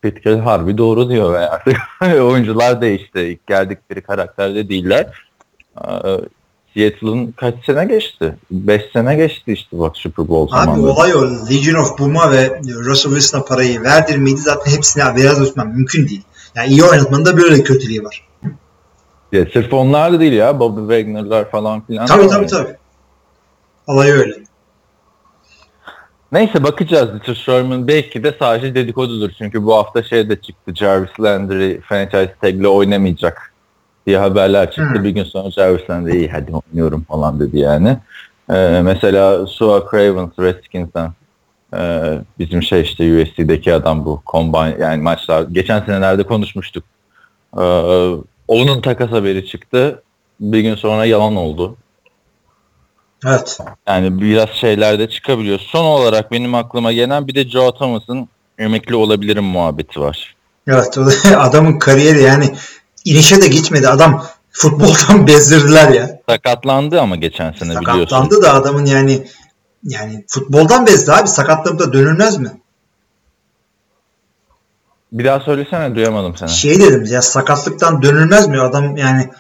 Pete Carroll harbi doğru diyor ve artık [LAUGHS] oyuncular değişti. İlk geldikleri karakterde değiller. Ee, Seattle'ın kaç sene geçti? 5 sene geçti işte bak Super Bowl Abi zamanında. olay o. Legion of Boom'a ve Russell Wilson'a parayı verdirmeydi zaten hepsine biraz ötmem mümkün değil. Yani iyi oynatmanın da böyle kötülüğü var. Ya, sırf onlar da değil ya. Bobby Wagner'lar falan filan. Tabii tabii tabii. Olay öyle. Neyse bakacağız. Richard Sherman belki de sadece dedikodudur. Çünkü bu hafta şey de çıktı. Jarvis Landry franchise tag'le oynamayacak diye haberler çıktı. Hmm. Bir gün sonra Jarvis Landry iyi hadi oynuyorum falan dedi yani. Ee, mesela Sua Cravens Redskins'ten ee, bizim şey işte USC'deki adam bu combine yani maçlar geçen senelerde konuşmuştuk. Ee, onun takas haberi çıktı. Bir gün sonra yalan oldu. Evet. Yani biraz şeyler de çıkabiliyor. Son olarak benim aklıma gelen bir de Joe Thomas'ın emekli olabilirim muhabbeti var. Evet. [LAUGHS] Adamın kariyeri yani inişe de gitmedi. Adam futboldan [LAUGHS] bezdirdiler ya. Sakatlandı ama geçen sene biliyorsun. Sakatlandı da adamın yani yani futboldan bezdi abi. Sakatlanıp da dönülmez mi? Bir daha söylesene duyamadım seni. Şey dedim ya sakatlıktan dönülmez mi? Adam yani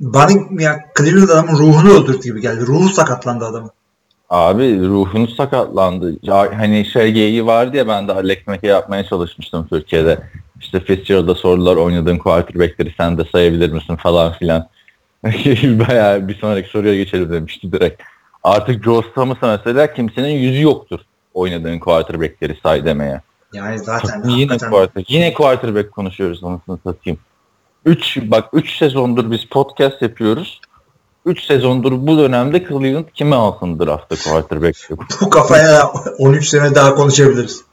bana ya Cleveland adamın ruhunu öldürdü gibi geldi. Ruhu sakatlandı adamın. Abi ruhunu sakatlandı. Ya, hani şey geyiği vardı ya ben de Alex Mack'e yapmaya çalışmıştım Türkiye'de. İşte Fitzgerald'a sorular oynadığın quarterback'leri sen de sayabilir misin falan filan. [LAUGHS] Bayağı bir sonraki soruya geçelim demişti direkt. Artık Joe Thomas'a mesela kimsenin yüzü yoktur oynadığın quarterback'leri say demeye. Yani zaten yine hakikaten- quarterback, yine quarterback konuşuyoruz anasını satayım. 3 bak 3 sezondur biz podcast yapıyoruz. 3 sezondur bu dönemde Cleveland kime alsın draftta quarterback yok. [LAUGHS] bu kafaya 13 sene daha konuşabiliriz.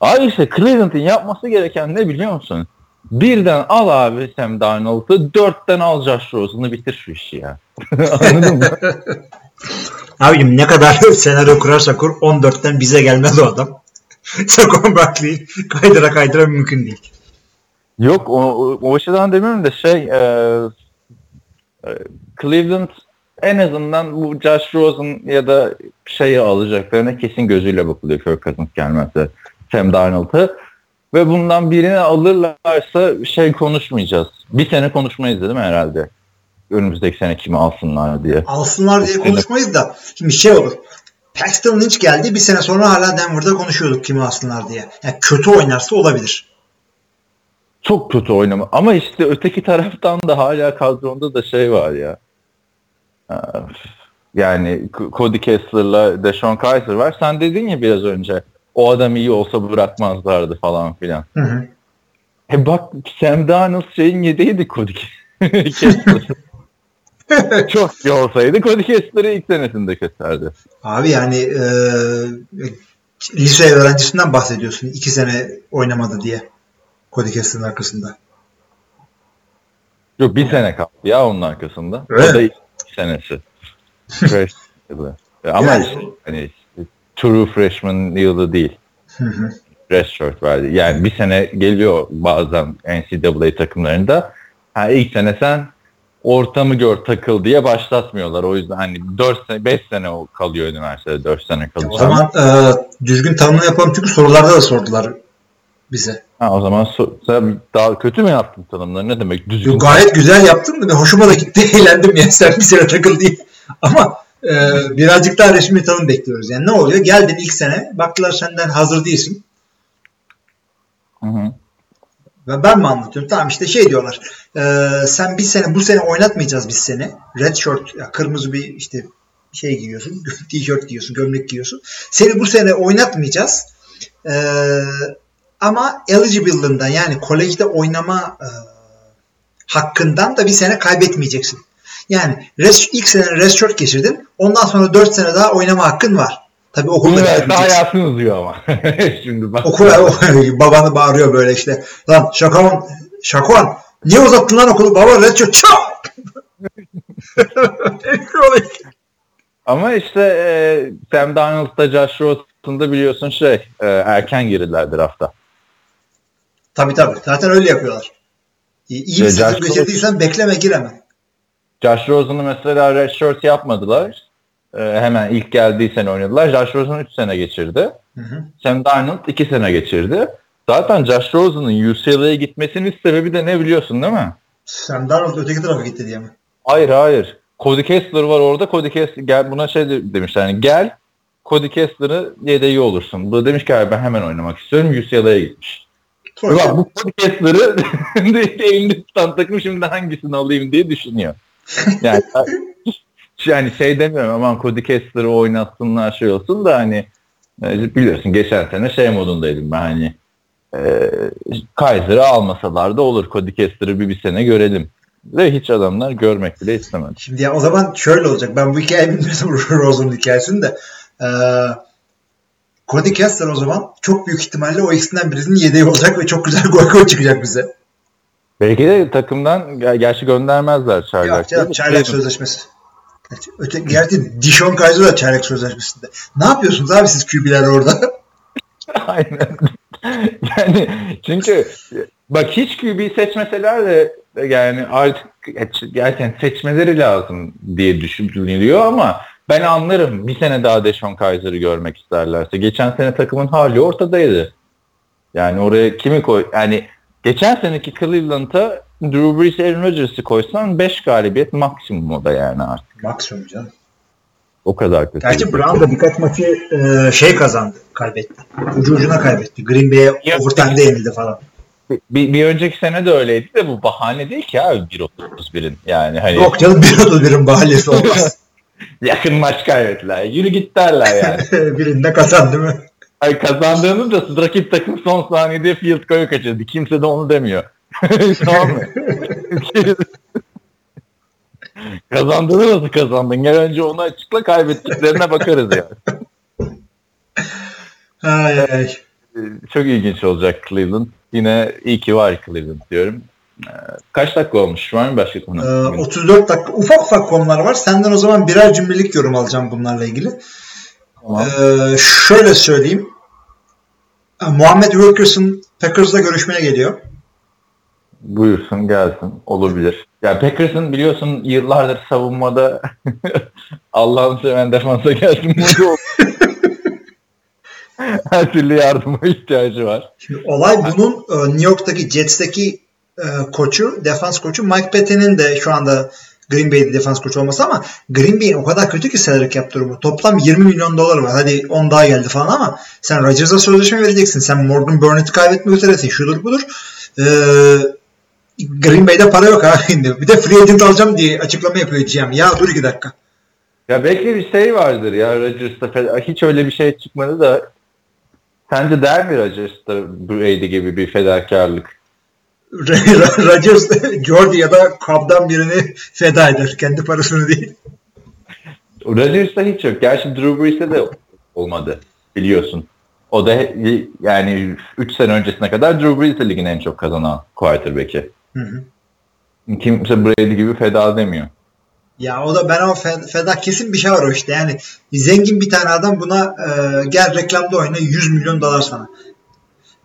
Abi işte Cleveland'ın yapması gereken ne biliyor musun? Birden al abi Sam Darnold'u, dörtten al Josh Rosen'ı bitir şu işi ya. [LAUGHS] Anladın mı? [LAUGHS] Abicim ne kadar senaryo kurarsa kur 14'ten bize gelmez o adam. [LAUGHS] Saquon Barkley kaydıra kaydıra mümkün değil. Yok o, o, açıdan demiyorum da şey e, e, Cleveland en azından bu Josh Rosen ya da şeyi alacaklarına kesin gözüyle bakılıyor Kirk Cousins gelmezse Sam Darnold'ı ve bundan birini alırlarsa şey konuşmayacağız. Bir sene konuşmayız değil mi herhalde? Önümüzdeki sene kimi alsınlar diye. Alsınlar diye konuşmayız da şimdi şey olur. Paxton Lynch geldi bir sene sonra hala Denver'da konuşuyorduk kimi alsınlar diye. Yani kötü oynarsa olabilir. Çok kötü oynama. Ama işte öteki taraftan da hala kadronda da şey var ya. Yani Cody Kessler'la Deshaun Kaiser var. Sen dedin ya biraz önce o adam iyi olsa bırakmazlardı falan filan. Hı hı. E bak Sam Darnold şeyin yedeğiydi Cody [LAUGHS] Kessler. [LAUGHS] Çok iyi olsaydı Cody Kessler'ı ilk senesinde keserdi. Abi yani e, lise öğrencisinden bahsediyorsun. iki sene oynamadı diye. Cody Kessler'ın arkasında. Yok bir sene kaldı ya onun arkasında. Öyle o da ilk senesi. Yılı. Ama Yani- işte hani true freshman yılı değil. Hı hı. Redshirt verdi. Yani bir sene geliyor bazen NCAA takımlarında. Ha, ilk sene sen ortamı gör takıl diye başlatmıyorlar. O yüzden hani 4 sene 5 sene kalıyor üniversitede 4 sene kalıyor. O zaman e, düzgün tanımlama yapalım çünkü sorularda da sordular bize. ha, o zaman so- sen daha kötü mü yaptın tanımları? Ne demek düzgün? Yo, gayet güzel yaptın da hoşuma da gitti. [LAUGHS] Eğlendim ya sen bir sene takıl diye. Ama e, birazcık daha resmi tanım bekliyoruz. Yani ne oluyor? Geldin ilk sene baktılar senden hazır değilsin. Hı hı. Ve ben mi anlatıyorum? Tamam işte şey diyorlar. e, sen bir sene bu sene oynatmayacağız biz seni. Red shirt, ya kırmızı bir işte şey giyiyorsun. Tişört giyiyorsun, gömlek giyiyorsun. Seni bu sene oynatmayacağız. E, ama eligible'ından yani kolejde oynama e, hakkından da bir sene kaybetmeyeceksin. Yani res, ilk sene redshirt geçirdin. Ondan sonra 4 sene daha oynama hakkın var. Tabii okulda Üniversite hayatın uzuyor ama. [LAUGHS] Şimdi bak. Okul [LAUGHS] babanı bağırıyor böyle işte. Lan Şakovan, Şakovan niye uzattın lan okulu? Baba redshirt çak! [LAUGHS] Ama işte e, Sam Darnold'da Josh Rosen'da biliyorsun şey e, erken girdiler drafta. tabii tabii. Zaten öyle yapıyorlar. İyi, iyi bir Josh geçirdiysen bekleme gir hemen. Josh Rosen'ı mesela redshirt yapmadılar. E, hemen ilk geldiği sene oynadılar. Josh Rosen 3 sene geçirdi. Hı hı. Sam Darnold 2 sene geçirdi. Zaten Josh Rosen'ın UCLA'ya gitmesinin sebebi de ne biliyorsun değil mi? Sam Darnold öteki tarafa gitti diye mi? Hayır hayır. Cody Kessler var orada. Cody Kessler gel buna şey de- demişler yani gel Cody Kessler'ı yedeği olursun. Bu demiş ki "Abi ben hemen oynamak istiyorum. UCLA'ya gitmiş. Ulan bu Kessler'ı [LAUGHS] elinde tutan takım şimdi hangisini alayım diye düşünüyor. Yani [LAUGHS] yani şey demiyorum aman Cody Kessler'ı oynatsınlar şey olsun da hani e, biliyorsun geçen sene şey modundaydım ben hani e, Kaiser'ı almasalar da olur Cody Kessler'ı bir bir sene görelim. Ve hiç adamlar görmek bile istemedi. Şimdi ya o zaman şöyle olacak. Ben bu hikayeyi bilmiyorum [LAUGHS] Rosen'ın hikayesini de. Ee, Cody Kessler o zaman çok büyük ihtimalle o ikisinden birisinin yedeği olacak ve çok güzel [LAUGHS] gol gol çıkacak bize. Belki de takımdan ger- gerçi göndermezler Yok çaylak. canım çaylak sözleşmesi. Öte, gerçi Dishon Kaiser da çaylak sözleşmesinde. Ne yapıyorsunuz abi siz QB'ler orada? [LAUGHS] Aynen. yani çünkü Bak hiç QB seçmeseler de yani artık gerçekten seçmeleri lazım diye düşünülüyor ama ben anlarım bir sene daha Deshaun Kaiser'ı görmek isterlerse. Geçen sene takımın hali ortadaydı. Yani oraya kimi koy yani geçen seneki Cleveland'a Drew Brees, Aaron Rodgers'ı koysan 5 galibiyet maksimum o da yani artık. Maksimum canım. O kadar kötü. Gerçi Brown da birkaç maçı e, şey kazandı. Kaybetti. Ucu ucuna kaybetti. Green Bay'e overtime'de yenildi falan. Bir, bir önceki sene de öyleydi de bu bahane değil ki abi 1.31'in. Yani hani Yok canım 1.31'in bahanesi olmaz. [LAUGHS] yakın maç kaybettiler. Yürü git derler yani. [LAUGHS] Birinde kazan değil mi? Ay kazandığını da rakip takım son saniyede field goal'u kaçırdı. Kimse de onu demiyor. Tamam mı? Kazandığını nasıl kazandın? Gel önce onu açıkla kaybettiklerine bakarız yani. Ay, ay. Çok ilginç olacak Cleveland. Yine iyi ki var Cleveland diyorum. Ee, Kaç dakika olmuş? Var mı başka konu? Ee, 34 dakika. Ufak ufak konular var. Senden o zaman birer cümlelik yorum alacağım bunlarla ilgili. Tamam. Ee, şöyle söyleyeyim. Ee, Muhammed Wilkerson Packers'la görüşmeye geliyor. Buyursun gelsin. Olabilir. Ya Packers'ın biliyorsun yıllardır savunmada [LAUGHS] Allah'ını seven defansa gelsin. [LAUGHS] Her türlü yardıma ihtiyacı var. Şimdi olay bunun e, New York'taki Jets'teki e, koçu, defans koçu Mike Pettin'in de şu anda Green Bay'de defans koçu olması ama Green Bay'in o kadar kötü ki salary cap durumu. Toplam 20 milyon dolar var. Hadi 10 daha geldi falan ama sen Rodgers'a sözleşme vereceksin. Sen Morgan Burnett'i kaybetmek üzeresin. Şudur budur. Ee, Green Bay'de para yok ha. [LAUGHS] bir de free agent alacağım diye açıklama yapıyor GM. Ya dur iki dakika. Ya belki bir şey vardır ya Rodgers'ta fe- hiç öyle bir şey çıkmadı da sence der mi Rodgers'ta Brady gibi bir fedakarlık? [LAUGHS] Rodgers, Jordy ya da Cobb'dan birini feda eder. Kendi parasını değil. Rodgers'ta hiç yok. Gerçi Drew Brees'te de olmadı biliyorsun. O da yani 3 sene öncesine kadar Drew Brees de ligin en çok kazanan quarterback'i. Hı hı. Kimse Brady gibi feda demiyor. Ya o da ben o fe- feda kesin bir şey var o işte. Yani zengin bir tane adam buna e, gel reklamda oyna 100 milyon dolar sana.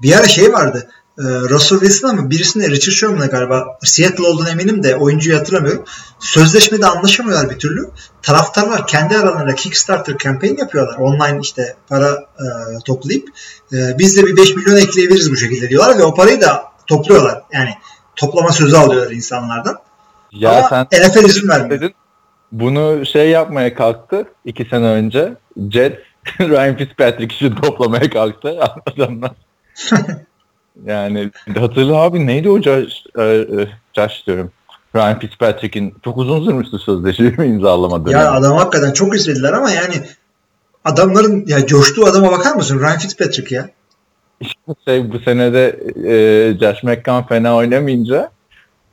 Bir ara şey vardı. E, Russell Wilson ama birisine Richard Sherman'a galiba Seattle olduğunu eminim de oyuncuyu hatırlamıyorum. Sözleşmede anlaşamıyorlar bir türlü. Taraftarlar kendi aralarında Kickstarter campaign yapıyorlar. Online işte para e, toplayıp e, biz de bir 5 milyon ekleyebiliriz bu şekilde diyorlar ve o parayı da topluyorlar. Yani toplama sözü alıyorlar insanlardan. Ya Ama sen NFL izin vermiyor. dedin bunu şey yapmaya kalktı iki sene önce. Jets [LAUGHS] Ryan Fitzpatrick için toplamaya kalktı adamlar. [LAUGHS] yani hatırla abi neydi o Josh, e, e, Josh diyorum. Ryan Fitzpatrick'in çok uzun sürmüştü sözleşmeyi imzalamadı. Ya adam hakikaten çok istediler ama yani adamların ya coştuğu adama bakar mısın? Ryan Fitzpatrick ya. Şey bu senede e, Josh McCown fena oynamayınca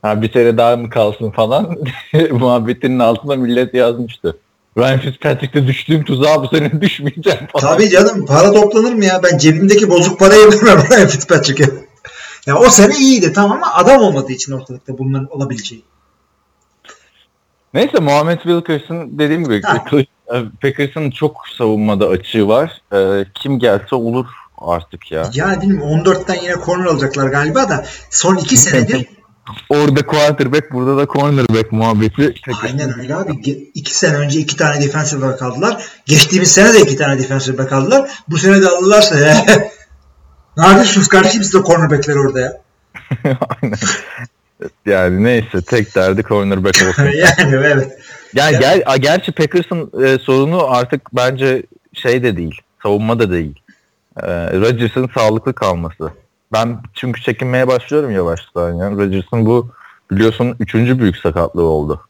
ha, bir sene daha mı kalsın falan [LAUGHS] muhabbetinin altına millet yazmıştı. Ryan Fitzpatrick'te düştüğüm tuzağa bu sene [LAUGHS] düşmeyeceğim falan. Tabii canım para toplanır mı ya? Ben cebimdeki bozuk parayı [LAUGHS] vermem Ryan Fitzpatrick'e. Ya o sene iyiydi tamam ama adam olmadığı için ortalıkta bunların olabileceği. Neyse Muhammed Wilkerson dediğim gibi Ha. Packers'ın çok savunmada açığı var. E, kim gelse olur artık ya. Yani bilmiyorum 14'ten yine corner alacaklar galiba da son 2 [LAUGHS] senedir Orada quarterback burada da cornerback muhabbeti. aynen öyle abi. 2 sene önce 2 tane defensive back aldılar. Geçtiğimiz sene de 2 tane defensive back aldılar. Bu sene de alırlarsa [LAUGHS] ne yapıyorsunuz kardeşim siz de cornerbackler orada ya. [LAUGHS] Aynen. Yani neyse tek derdi cornerback olsun. yani evet. Yani Ya- gel, gerçi Packers'ın e, sorunu artık bence şey de değil. Savunma da değil. E, Rodgers'ın sağlıklı kalması. Ben çünkü çekinmeye başlıyorum yavaştan ya. Rodgers'ın bu biliyorsun üçüncü büyük sakatlığı oldu.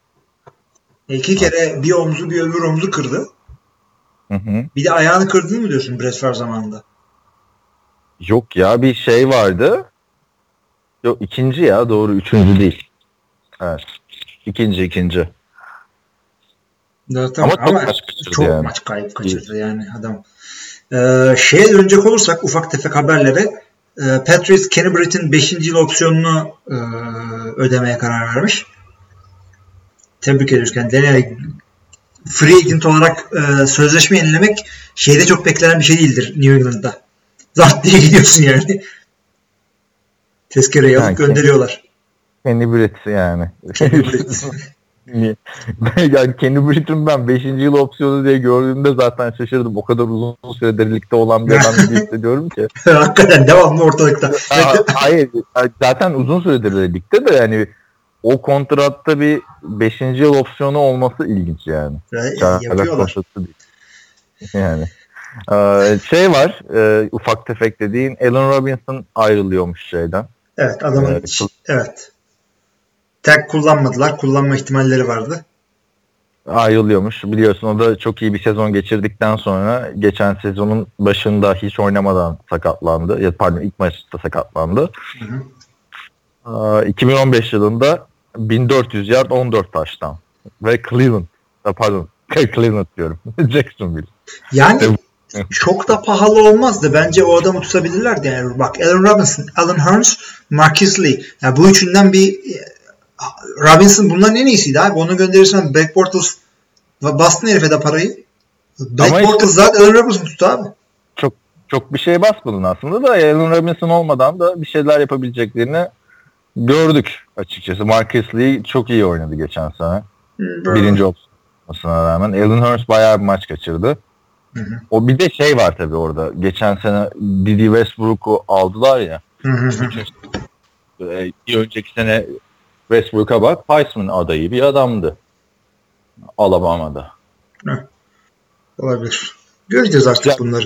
İki kere bir omzu bir öbür omzu kırdı. Hı hı. Bir de ayağını kırdığını mı diyorsun Brett Favre zamanında? Yok ya bir şey vardı. Yok ikinci ya doğru üçüncü değil. Evet. İkinci ikinci. Evet, tamam. Ama çok maç kaçırdı çok yani. maç kayıp kaçırdı yani adam. Ee, şeye dönecek olursak ufak tefek haberlere e, Patriots Kenny Britt'in 5. yıl opsiyonunu e, ödemeye karar vermiş. Tebrik ediyoruz kendilerini. Free agent olarak e, sözleşme yenilemek şeyde çok beklenen bir şey değildir New England'da. Zart diye gidiyorsun yani. Tezkereyi alıp Yani- gönderiyorlar. Kenny Britt yani. Kenny Britt. [LAUGHS] Niye? [LAUGHS] yani Kenny Britt'in ben 5. yıl opsiyonu diye gördüğümde zaten şaşırdım. O kadar uzun süredir ligde olan bir adam gibi hissediyorum ki. [LAUGHS] Hakikaten devamlı ortalıkta. Ha, hayır zaten uzun süredir de ligde de yani o kontratta bir 5. yıl opsiyonu olması ilginç yani. Çarpalak yapıyorlar. Yani. Ee, şey var e, ufak tefek dediğin Allen Robinson ayrılıyormuş şeyden. Evet adamın Evet. evet. Tek kullanmadılar. Kullanma ihtimalleri vardı. ayrılıyormuş. Biliyorsun o da çok iyi bir sezon geçirdikten sonra geçen sezonun başında hiç oynamadan sakatlandı. Ya pardon ilk maçta sakatlandı. Aa, 2015 yılında 1400 yard 14 taştan ve Cleveland pardon [LAUGHS] Cleveland diyorum. [LAUGHS] Jacksonville. Yani [LAUGHS] çok da pahalı olmazdı. Bence o adamı tutabilirlerdi. Yani bak Allen Robinson, Alan Hearns, Marcus Lee. Yani bu üçünden bir Robinson bunların en iyisiydi abi. Onu gönderirsen Black Bortles bastın herife de parayı. Black Ama işte- Bortles zaten Allen Robinson tuttu abi. Çok çok bir şey basmadın aslında da Allen Robinson olmadan da bir şeyler yapabileceklerini gördük açıkçası. Marcus Lee çok iyi oynadı geçen sene. Birinci olmasına rağmen. Allen Hurst bayağı bir maç kaçırdı. Hı hı. O bir de şey var tabii orada. Geçen sene Didi Westbrook'u aldılar ya. Hı hı hı. Ee, Bir önceki sene Westbrook'a bak Heisman adayı bir adamdı. Alabama'da. Olabilir. Göreceğiz artık Ya- bunları.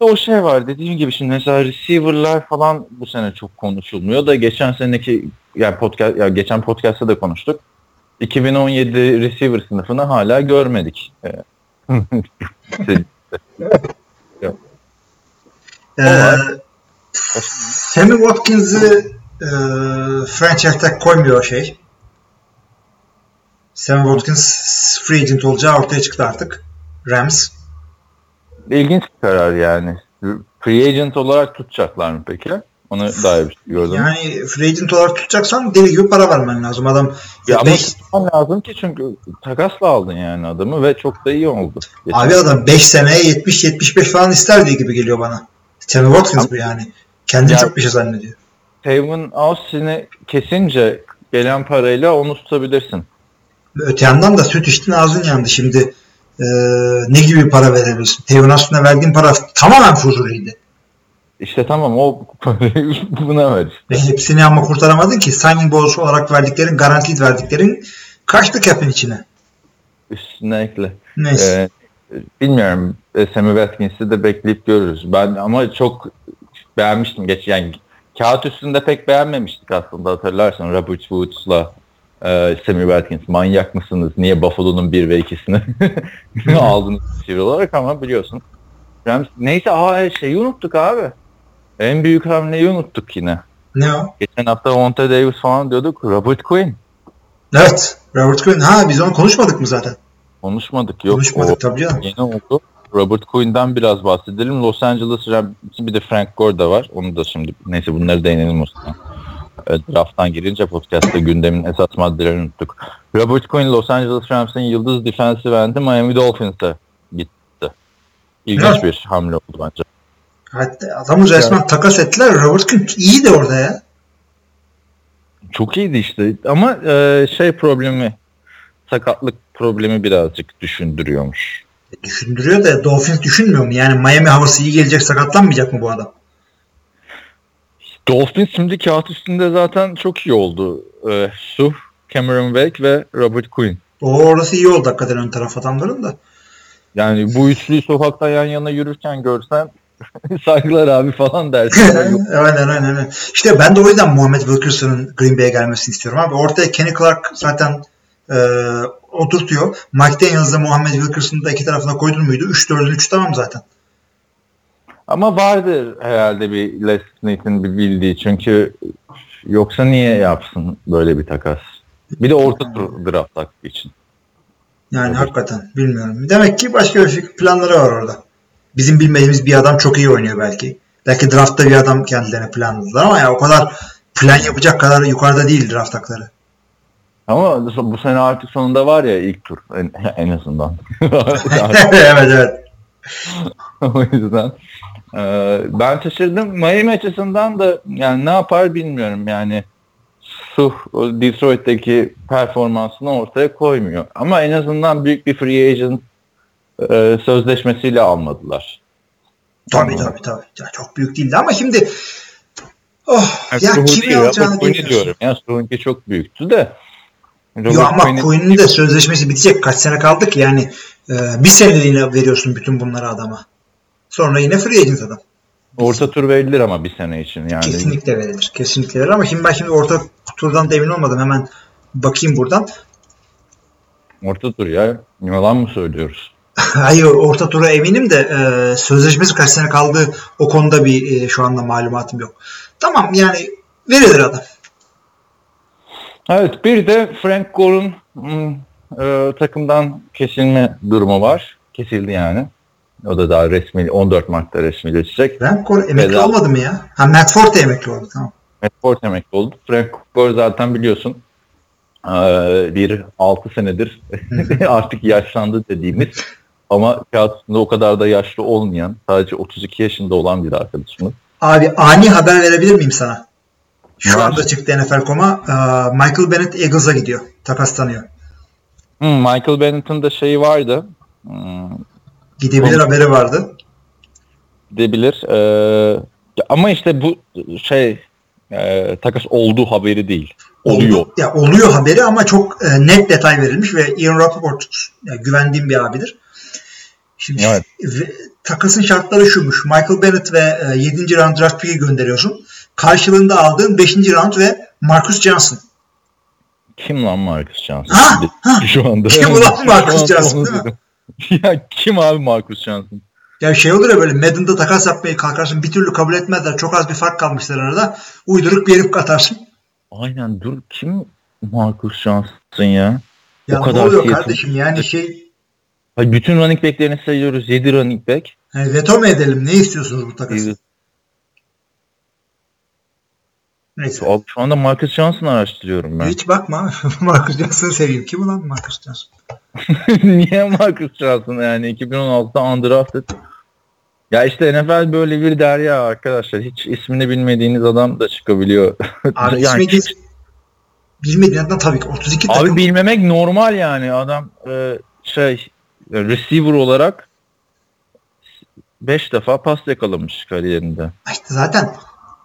O şey var dediğim gibi şimdi mesela receiver'lar falan bu sene çok konuşulmuyor da geçen seneki yani podcast ya geçen podcast'ta da konuştuk. 2017 receiver sınıfını hala görmedik. Ee, [LAUGHS] Ee. Sammy Watkins'i e, franchise tag koymuyor şey. Sammy Watkins free agent olacağı ortaya çıktı artık. Rams. İlginç bir karar yani. Free agent olarak tutacaklar mı peki? Onu daha bir şey gördüm. Yani free agent olarak tutacaksan deli gibi para vermen lazım. Adam ya ama beş- tutman lazım ki çünkü takasla aldın yani adamı ve çok da iyi oldu. Geçen abi adam 5 seneye 70-75 falan ister diye gibi geliyor bana. Sammy Watkins bu yani. Kendini Ya- çok bir şey zannediyor. Taven Austin'i kesince gelen parayla onu tutabilirsin. Öte yandan da süt içtin ağzın yandı. Şimdi e, ne gibi para verebilirsin? Tevin Austin'e verdiğin para tamamen fuzuliydi. İşte tamam o [LAUGHS] buna ver. Ve hepsini ama kurtaramadın ki signing bonus olarak verdiklerin, garantid verdiklerin kaçtı cap'in içine. Üstüne ekle. Neyse. Ee, bilmiyorum. Sammy Watkins'i de bekleyip görürüz. Ben ama çok beğenmiştim. Geç yani kağıt üstünde pek beğenmemiştik aslında hatırlarsan. Robert Woods'la e, Sammy Watkins manyak mısınız? Niye Buffalo'nun 1 ve 2'sini [LAUGHS] [LAUGHS] aldınız receiver olarak ama biliyorsun. Rams, neyse aa şeyi unuttuk abi. En büyük hamleyi unuttuk yine. ne o? Geçen hafta Monte Davis falan diyorduk. Robert Quinn. Evet. Robert Quinn. Ha biz onu konuşmadık mı zaten? Konuşmadık. Yok. konuşmadık o- tabii canım. Yeni oldu. Robert Quinn'den biraz bahsedelim. Los Angeles Rams'in bir de Frank Gore da var. Onu da şimdi neyse bunları değinelim o zaman. Draft'tan girince podcast'ta gündemin esas maddelerini unuttuk. Robert Quinn Los Angeles Rams'in yıldız defensive end'i Miami Dolphins'e gitti. İlginç Evet. bir hamle oldu bence. Hatta adamı resmen takas ettiler. Robert Quinn iyi de orada ya. Çok iyiydi işte ama e, şey problemi sakatlık problemi birazcık düşündürüyormuş. Düşündürüyor da Dolphins düşünmüyor mu? Yani Miami havası iyi gelecek sakatlanmayacak mı bu adam? Dolphins şimdi kağıt üstünde zaten çok iyi oldu. E, Suh, Cameron Wake ve Robert Quinn. O orası iyi oldu hakikaten ön taraf adamların da. Yani bu üçlüyü sokakta yan yana yürürken görsen [LAUGHS] saygılar abi falan dersin. [LAUGHS] Aynen aynen. aynen. İşte ben de o yüzden Muhammed Wilkerson'ın Green Bay'e gelmesini istiyorum abi. Ortaya Kenny Clark zaten e, oturtuyor. Mike Daniels'la Muhammed Wilkerson'ı da iki tarafına koydun muydu? 3-4'ün 3 tamam zaten. Ama vardır herhalde bir Les Smith'in bir bildiği çünkü yoksa niye yapsın böyle bir takas? Bir de orta tur draft hakkı için. Yani Evet. hakikaten bilmiyorum. Demek ki başka bir planları var orada. Bizim bilmediğimiz bir adam çok iyi oynuyor belki. Belki draftta bir adam kendilerine planladılar ama ya o kadar plan yapacak kadar yukarıda değil draft hakları. Ama bu sene artık sonunda var ya ilk tur en, [LAUGHS] en azından. [LAUGHS] evet evet. [LAUGHS] o yüzden e, ben şaşırdım. Miami açısından da yani ne yapar bilmiyorum. Yani su o Detroit'teki performansını ortaya koymuyor. Ama en azından büyük bir free agent e, sözleşmesiyle almadılar. Tabii tabii tabii. Ya çok büyük değildi ama şimdi oh, Yani ya Suhunki kimi ya, alacağını diyorum. Ya Suhunki çok büyüktü de. Yo Robert ama Quinn'in- Quinn'in de sözleşmesi bitecek. Kaç sene kaldık yani e, bir seneliğine veriyorsun bütün bunları adama. Sonra yine free agent adam. orta tur verilir ama bir sene için yani. Kesinlikle verilir. Kesinlikle verilir ama şimdi ben şimdi orta turdan da emin olmadım. Hemen bakayım buradan. Orta tur ya. Yalan mı söylüyoruz? [LAUGHS] Hayır orta tura eminim de e, sözleşmesi kaç sene kaldı o konuda bir e, şu anda malumatım yok. Tamam yani verilir adam. Evet bir de Frank Gore'un hmm, e, takımdan kesilme durumu var. Kesildi yani. O da daha resmi 14 Mart'ta resmileşecek. Frank Gore emekli Veda. olmadı mı ya? Ha Matt Forte emekli oldu tamam. Matt Ford emekli oldu. Frank Gore zaten biliyorsun e, bir 6 senedir [LAUGHS] artık yaşlandı dediğimiz ama kağıtında o kadar da yaşlı olmayan sadece 32 yaşında olan bir arkadaşımız. Abi ani haber verebilir miyim sana? Şu Var. anda çıktı NFL.com'a. e, Michael Bennett Eagles'a gidiyor. Takaslanıyor. Hmm, Michael Bennett'ın da şeyi vardı. Hmm, Gidebilir haberi vardı. gidebilir. Ee, ama işte bu şey e, takas olduğu haberi değil. Oluyor. Oldu- ya oluyor haberi ama çok e, net detay verilmiş ve Ian Rappaport ya, güvendiğim bir abidir. Şimdi Evet. ve- takasın şartları şuymuş. Michael Bennett ve e, 7. round draft pick'i gönderiyorsun. Karşılığında aldığın 5. round ve Marcus Johnson. Kim lan Marcus Johnson? Ha, ha. Şu anda. Kim ulan Şu Marcus Johnson, değil mi? [LAUGHS] ya kim abi Marcus Johnson? Ya şey olur ya böyle Madden'da takas yapmaya kalkarsın bir türlü kabul etmezler. Çok az bir fark kalmışlar arada. Uyduruk bir herif katarsın. Aynen dur kim Marcus Johnson ya? Ya O ne kadar oluyor Seattle- kardeşim yani şey Ay, bütün running backlerini sayıyoruz. 7 running back. hani veto mu edelim ne istiyorsunuz bu takası? Neyse. Abi şu anda Marcus Johnson araştırıyorum ben. Hiç bakma. [LAUGHS] Marcus Johnson'ı seveyim. Kim ulan Marcus Johnson? [LAUGHS] Niye Marcus Johnson yani 2016'da undrafted. Ya işte NFL böyle bir derya arkadaşlar. Hiç ismini bilmediğiniz adam da çıkabiliyor. Abi [LAUGHS] yani ismi. Bilmediğin adam tabii ki 32 Abi takım. bilmemek normal yani. Adam e, şey receiver olarak 5 defa pas yakalamış kariyerinde. İşte zaten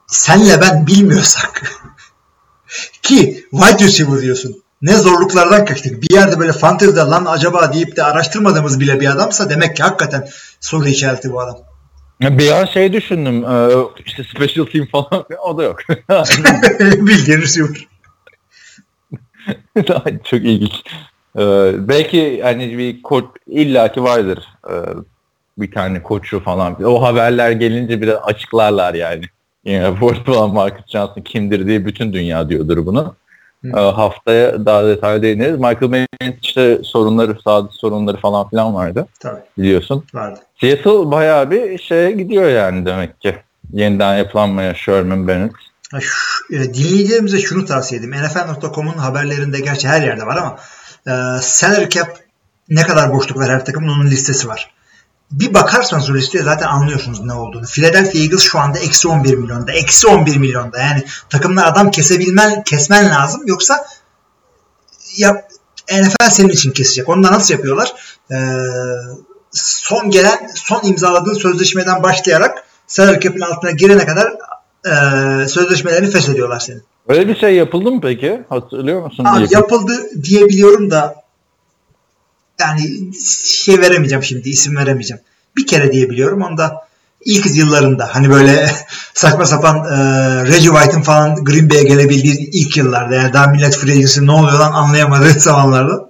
senle ben bilmiyorsak [LAUGHS] ki wide receiver diyorsun. Ne zorluklardan kaçtık. Bir yerde böyle fantezide lan acaba deyip de araştırmadığımız bile bir adamsa demek ki hakikaten soru işareti bu adam. Bir an şey düşündüm. e, işte special team falan. [LAUGHS] O da yok. [LAUGHS] Bildiğin receiver. Çok ilginç. E, belki hani bir koç illaki vardır. E, bir tane koçu falan. O haberler gelince biraz açıklarlar yani. Yani Ford falan Marcus Johnson kimdir diye bütün dünya diyordur bunu. Hı. E, haftaya daha detaylı değiniriz. Michael Bennett işte sorunları, sağlık sorunları falan filan vardı Tabii biliyorsun. vardı. Seattle bayağı bir şeye gidiyor yani demek ki. Yeniden yapılanmaya Sherman Bennett. E, dinleyicilerimize şunu tavsiye edeyim. NFL.com'un haberlerinde gerçi her yerde var ama e, salary cap ne kadar boşluk var her takımın onun listesi var. Bir bakarsanız o listeye zaten anlıyorsunuz ne olduğunu. Philadelphia Eagles şu anda eksi 11 milyonda. Eksi 11 milyonda. Yani takımlar adam kesebilmen, kesmen lazım. Yoksa ya NFL senin için kesecek. Onu da nasıl yapıyorlar? Ee, son gelen, son imzaladığın sözleşmeden başlayarak salary cap'in altına girene kadar e, sözleşmelerini feshediyorlar senin. Öyle bir şey yapıldı mı peki? Hatırlıyor musun? Yakın- yapıldı diyebiliyorum da yani şey veremeyeceğim şimdi isim veremeyeceğim. Bir kere diyebiliyorum onu da ilk yıllarında hani böyle [LAUGHS] saçma sapan e, Reggie White'ın falan Green Bay'e gelebildiği ilk yıllarda yani daha millet free agency ne oluyor lan anlayamadığı [LAUGHS] zamanlarda [LAUGHS]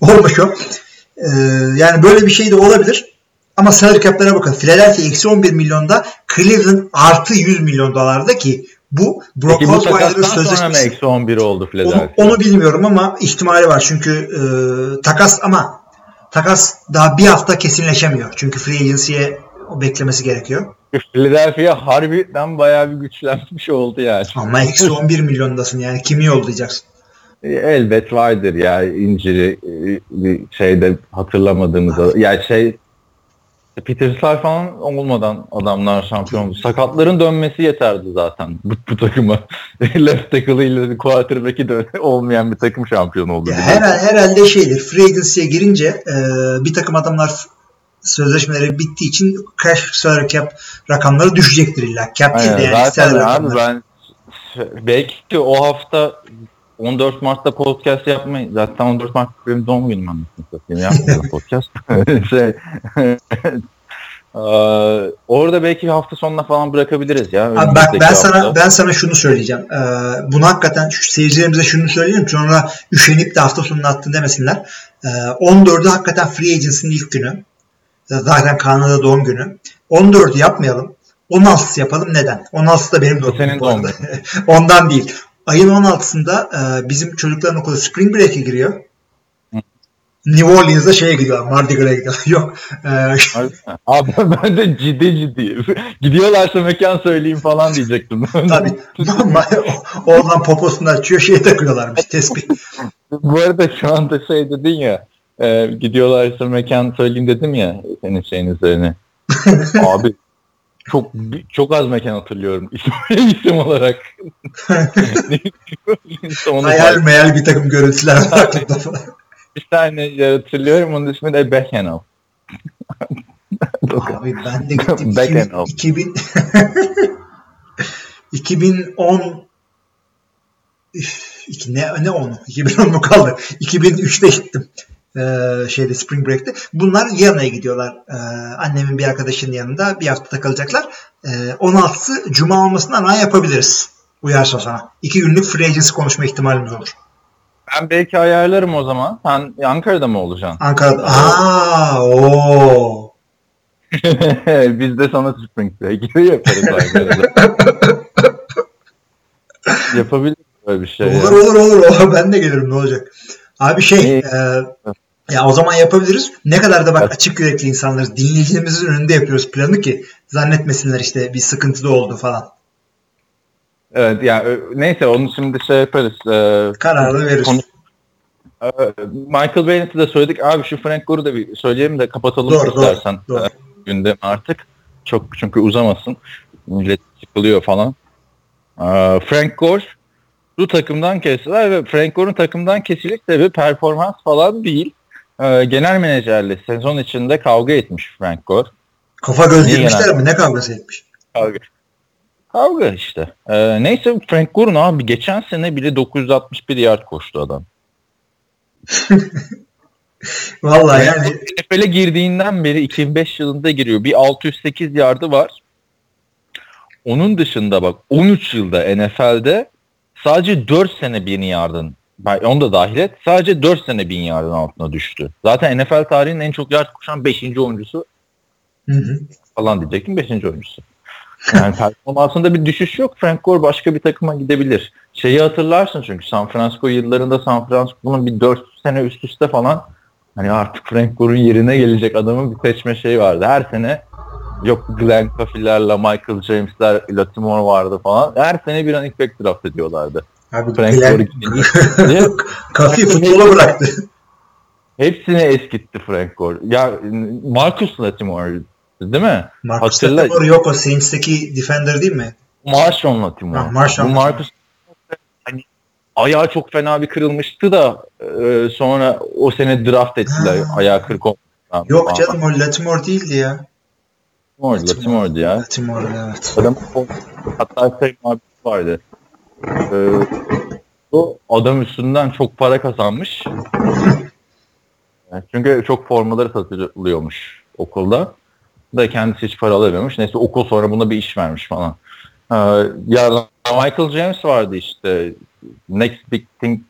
olmuş o. E, yani böyle bir şey de olabilir. Ama salary cap'lere bakın. Philadelphia eksi 11 milyonda Cleveland artı 100 milyon dolarda ki bu Brock Peki Osweiler'ın sözleşmesi. eksi 11 oldu Onu, Philadelphia? onu bilmiyorum ama ihtimali var. Çünkü e, takas ama takas daha bir hafta kesinleşemiyor. Çünkü free agency'ye o beklemesi gerekiyor. Philadelphia harbiden bayağı bir güçlenmiş oldu yani. Ama eksi 11 milyondasın yani kimi yollayacaksın? E, Elbet vardır ya inciri e, şeyde hatırlamadığımız. Yani şey Peters'lar falan olmadan adamlar şampiyon. Sakatların dönmesi yeterdi zaten bu, bu takıma. [LAUGHS] Left tackle ile quarterback'i de [LAUGHS] olmayan bir takım şampiyon oldu. Herhal, herhalde şeydir. Free agency'ye girince e, bir takım adamlar sözleşmeleri bittiği için cash salary cap rakamları düşecektir illa. Cap değil de yani zaten abi ben belki o hafta 14 Mart'ta podcast yapmayı zaten 14 Mart benim doğum günüm anlasını satayım yapmıyorum [LAUGHS] podcast. [LAUGHS] şey, Eee, [LAUGHS] orada belki hafta sonuna falan bırakabiliriz ya. Abi ben sana hafta. ben sana şunu söyleyeceğim. Ee, bunu hakikaten şu seyircilerimize şunu söyleyeyim sonra üşenip de hafta sonuna attın demesinler. Ee, 14'ü hakikaten free agency'nin ilk günü. Zaten Kanada doğum günü. 14'ü yapmayalım. 16'sı yapalım. Neden? 16'sı da benim doğum Senin günüm bu doğum. Ondan değil. Ayın 16'sında e, bizim çocukların okulu Spring Break'e giriyor. New Orleans'da şeye gidiyorlar. Mardi Gras'a gidiyorlar. [LAUGHS] Yok. E, [LAUGHS] Abi ben de ciddi ciddi. [LAUGHS] Gidiyorlarsa mekan söyleyeyim falan diyecektim. tabii. Oradan poposunu açıyor. Şeye takıyorlarmış. Tespih. Bu arada şu anda şey dedin ya e, gidiyorlarsa mekan söyleyeyim dedim ya senin şeyin üzerine. Abi çok çok az mekan hatırlıyorum [LAUGHS] isim, isim olarak. [LAUGHS] Hayal meyal bir takım görüntüler var aklımda falan. bir tane hatırlıyorum onun ismi de Beckenham. [LAUGHS] Abi ben de gittim. Back 2000, and up. 2000 2010 Üf, iki, ne, ne onu? 2010 mu kaldı? 2003'te gittim. Ee, şeyde Spring Break'te. Bunlar Viyana'ya gidiyorlar. Ee, annemin bir arkadaşının yanında bir hafta takılacaklar. Ee, 16'sı Cuma olmasından ay yapabiliriz. Uyarsa sana. İki günlük free agency konuşma ihtimalimiz olur. Ben belki ayarlarım o zaman. Sen Ankara'da mı olacaksın? Ankara'da. Aa, o. [LAUGHS] Biz de sana Spring Break [LAUGHS] yaparız Ankara'da. Yapabiliriz böyle bir şey. ya. Olur olur olur. [LAUGHS] olur. Ben de gelirim ne olacak. Abi şey e, ya o zaman yapabiliriz. Ne kadar da bak açık yürekli insanlarız. Dinleyicilerimizin önünde yapıyoruz planı ki zannetmesinler işte bir sıkıntı da oldu falan. Evet yani ö- neyse onu şimdi şey yaparız. Ee, Kararı veririz. Konu- Ee, Michael Bennett'i de söyledik. Abi şu Frank Gore'u da bir söyleyelim de kapatalım Doğru, istersen. doğru. Ee, gündem artık. Çok çünkü uzamasın. Millet sıkılıyor falan. Frank Gore bu takımdan kestiler ve Frank Gore'un takımdan kesilip de bir performans falan değil. Ee, genel menajerle sezon içinde kavga etmiş Frank Gore. Kafa göz girmişler mi? Ne kavgası etmiş? Kavga. Kavga işte. Ee, neyse Frank Gore'un abi geçen sene bile 961 yard koştu adam. [LAUGHS] Vallahi yani NFL'e girdiğinden beri 2005 yılında giriyor. Bir 608 yardı var. Onun dışında bak 13 yılda NFL'de sadece 4 sene bin yardın onu da dahil et. Sadece 4 sene bin yardın altına düştü. Zaten NFL tarihinin en çok yard koşan 5. oyuncusu hı hı. falan diyecektim 5. oyuncusu. Yani performansında bir düşüş yok. Frank Gore başka bir takıma gidebilir. Şeyi hatırlarsın çünkü San Francisco yıllarında San Francisco'nun bir 4 sene üst üste falan hani artık Frank Gore'un yerine gelecek adamın bir seçme şeyi vardı. Her sene yok Glenn Caffey'lerle Michael James'ler Latimore vardı falan. Her sene bir running back draft ediyorlardı. Abi Frank Gore. [LAUGHS] Kafi futbola bıraktı. Hepsini eskitti Frank Gore. Ya Marcus Latimore değil mi? Marcus Hatırla- Latimer yok o Saints'teki defender değil mi? Marshawn Latimore. Ha, Marshawn Bu Latimore. Marcus hani ayağı çok fena bir kırılmıştı da e, sonra o sene draft ettiler Ha. ayağı kırık olmadan. Yok canım o Latimore değildi ya. Latimore, Latimore'du ya. Latimore evet. Adam hatta şey muhabbeti vardı. Ee, o adam üstünden çok para kazanmış. Yani çünkü çok formaları satılıyormuş okulda. Da kendisi hiç para alamıyormuş. Neyse okul sonra buna bir iş vermiş falan. Ee, ya Michael James vardı işte. Next Big Thing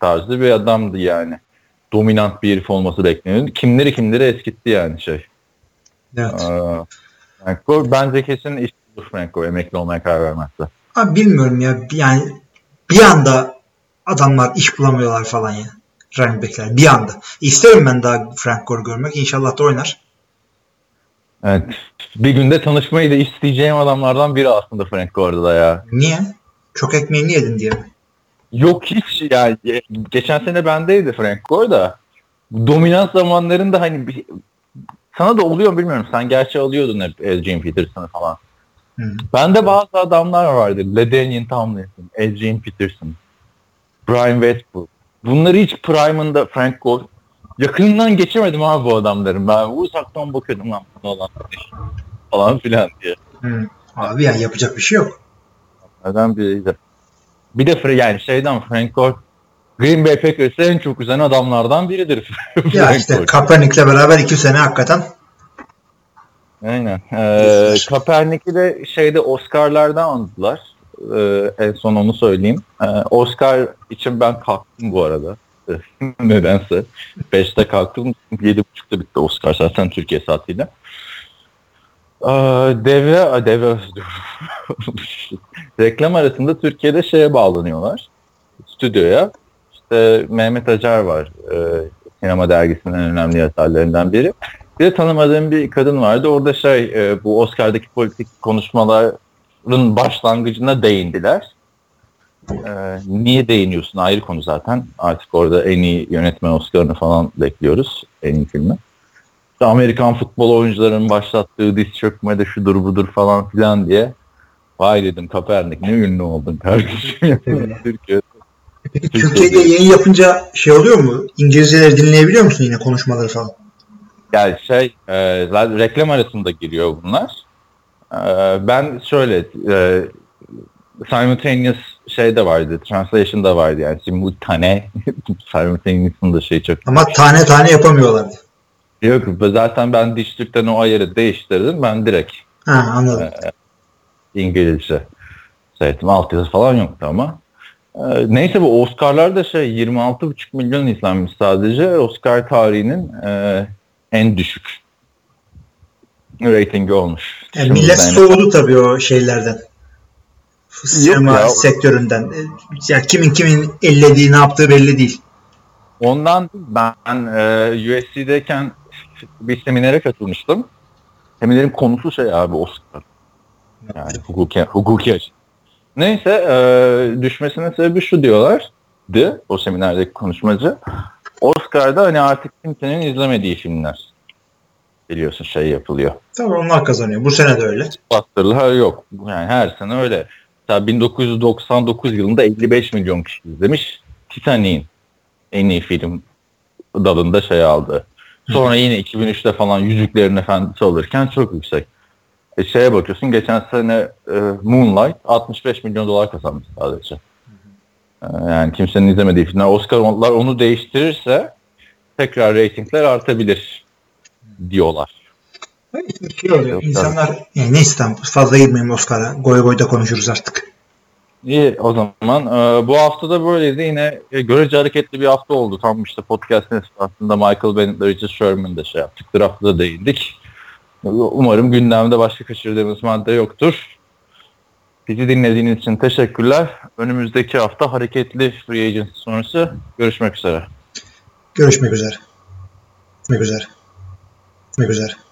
tarzı bir adamdı yani. Dominant bir herif olması bekleniyordu. Kimleri kimleri eskitti yani şey. Evet. Ee, bence kesin iş bulur Frank Gore emekli olmaya karar vermezse. Abi bilmiyorum ya yani bir anda adamlar iş bulamıyorlar falan ya. Running back'ler bir anda. İsterim ben daha Frank Gore görmek. İnşallah da oynar. Evet. Bir günde tanışmayı da isteyeceğim adamlardan biri aslında Frank Gore'da da ya. Niye? Çok ekmeğini yedin diye mi? Yok hiç yani ge- geçen sene bendeydi Frank Gore da. Dominant zamanlarında hani bir, sana da oluyor bilmiyorum. Sen gerçi alıyordun hep Adrian Peterson'ı falan. Hı. Bende bazı adamlar vardı. LaDainian Tomlinson, Adrian Peterson, Brian Westbrook. Bunları hiç prime'ında Frank Gore yakınından geçemedim abi bu adamların. Ben uzaktan bakıyordum lan bu olan falan filan diye. Hı. Abi yani yapacak bir şey yok. Neden. Bir de Fre- yani şeyden Frank Gore Green Bay Packers'e en çok üzen adamlardan biridir. [LAUGHS] Ya işte. Kaepernick'le beraber iki sene hakikaten Aynen. Ee, Kaepernick'i de şeyde Oscar'lardan andılar. Ee, en son onu söyleyeyim. Ee, Oscar için ben kalktım bu arada. [LAUGHS] Nedense. 5'te kalktım. 7.30'da bitti Oscar zaten Türkiye saatiyle. Ee, devre, devre [LAUGHS] reklam arasında Türkiye'de şeye bağlanıyorlar. Stüdyoya. İşte Mehmet Acar var. Ee, sinema dergisinin en önemli yazarlarından biri. Bir de tanımadığım bir kadın vardı. Orada şey e, bu Oscar'daki politik konuşmaların başlangıcına değindiler. E, niye değiniyorsun ayrı konu zaten. Artık orada en iyi yönetmen Oscar'ını falan bekliyoruz. En iyi filmi. İşte Amerikan futbol oyuncularının başlattığı diz çökme de şudur budur falan filan diye. Vay dedim Kaepernick ne ünlü oldun kardeşim. [LAUGHS] Türkiye. Peki Türkiye'de yayın yapınca şey oluyor mu? İngilizceleri dinleyebiliyor musun yine konuşmaları falan? Yani şey e, zaten reklam arasında giriyor bunlar. E, ben şöyle e, simultaneous şey de vardı, translation da vardı yani simultane [LAUGHS] simultaneous'ın da şey çok Ama tane tane yapamıyorlardı. yok. Zaten ben dişlikten o ayarı değiştirdim. Ben direkt Ha anladım. İngilizce seyrettim. Altyazı falan yoktu ama. E, neyse bu Oscar'lar da şey 26,5 milyon izlenmiş sadece. Oscar tarihinin e, en düşük ratingi olmuş. Yani millet ben- soğudu tabii o şeylerden. Sinema ya. sektöründen. E, Ya kimin kimin ellediği ne yaptığı belli değil. Ondan ben e, USC'deyken bir seminere katılmıştım. Seminerin konusu şey abi Oscar. Yani hukuki, hukuki açı. Neyse e, düşmesinin sebebi şu diyorlardı o seminerdeki konuşmacı. Oscar'da hani artık kimsenin izlemediği filmler biliyorsun şey yapılıyor. Tabii onlar kazanıyor. Bu sene de öyle. Bastırılar yok. Yani her sene öyle. Mesela 1999 yılında 55 milyon kişi izlemiş. Titanic'in en iyi film dalında şey aldı. Sonra yine 2003'te falan Yüzüklerin Efendisi alırken çok yüksek. E şeye bakıyorsun geçen sene e, Moonlight 65 milyon dolar kazanmış sadece. E, yani kimsenin izlemediği filmler. Oscar'lar onu değiştirirse tekrar reytingler artabilir diyorlar. Şey oluyor. İnsanlar yani neyse tamam fazla girmeyeyim Oscar'a. Goy goyda konuşuruz artık. İyi o zaman. Ee, bu hafta da böyleydi. Yine e, görece hareketli bir hafta oldu. Tam işte podcast'ın esnasında Michael Bennett'la Richard Sherman'da şey yaptık. Draft'ta da değindik. Umarım gündemde başka kaçırdığımız madde yoktur. Bizi dinlediğiniz için teşekkürler. Önümüzdeki hafta hareketli free agency sonrası görüşmek üzere. Görüşmek üzere. Görüşmek üzere. Görüşmek üzere.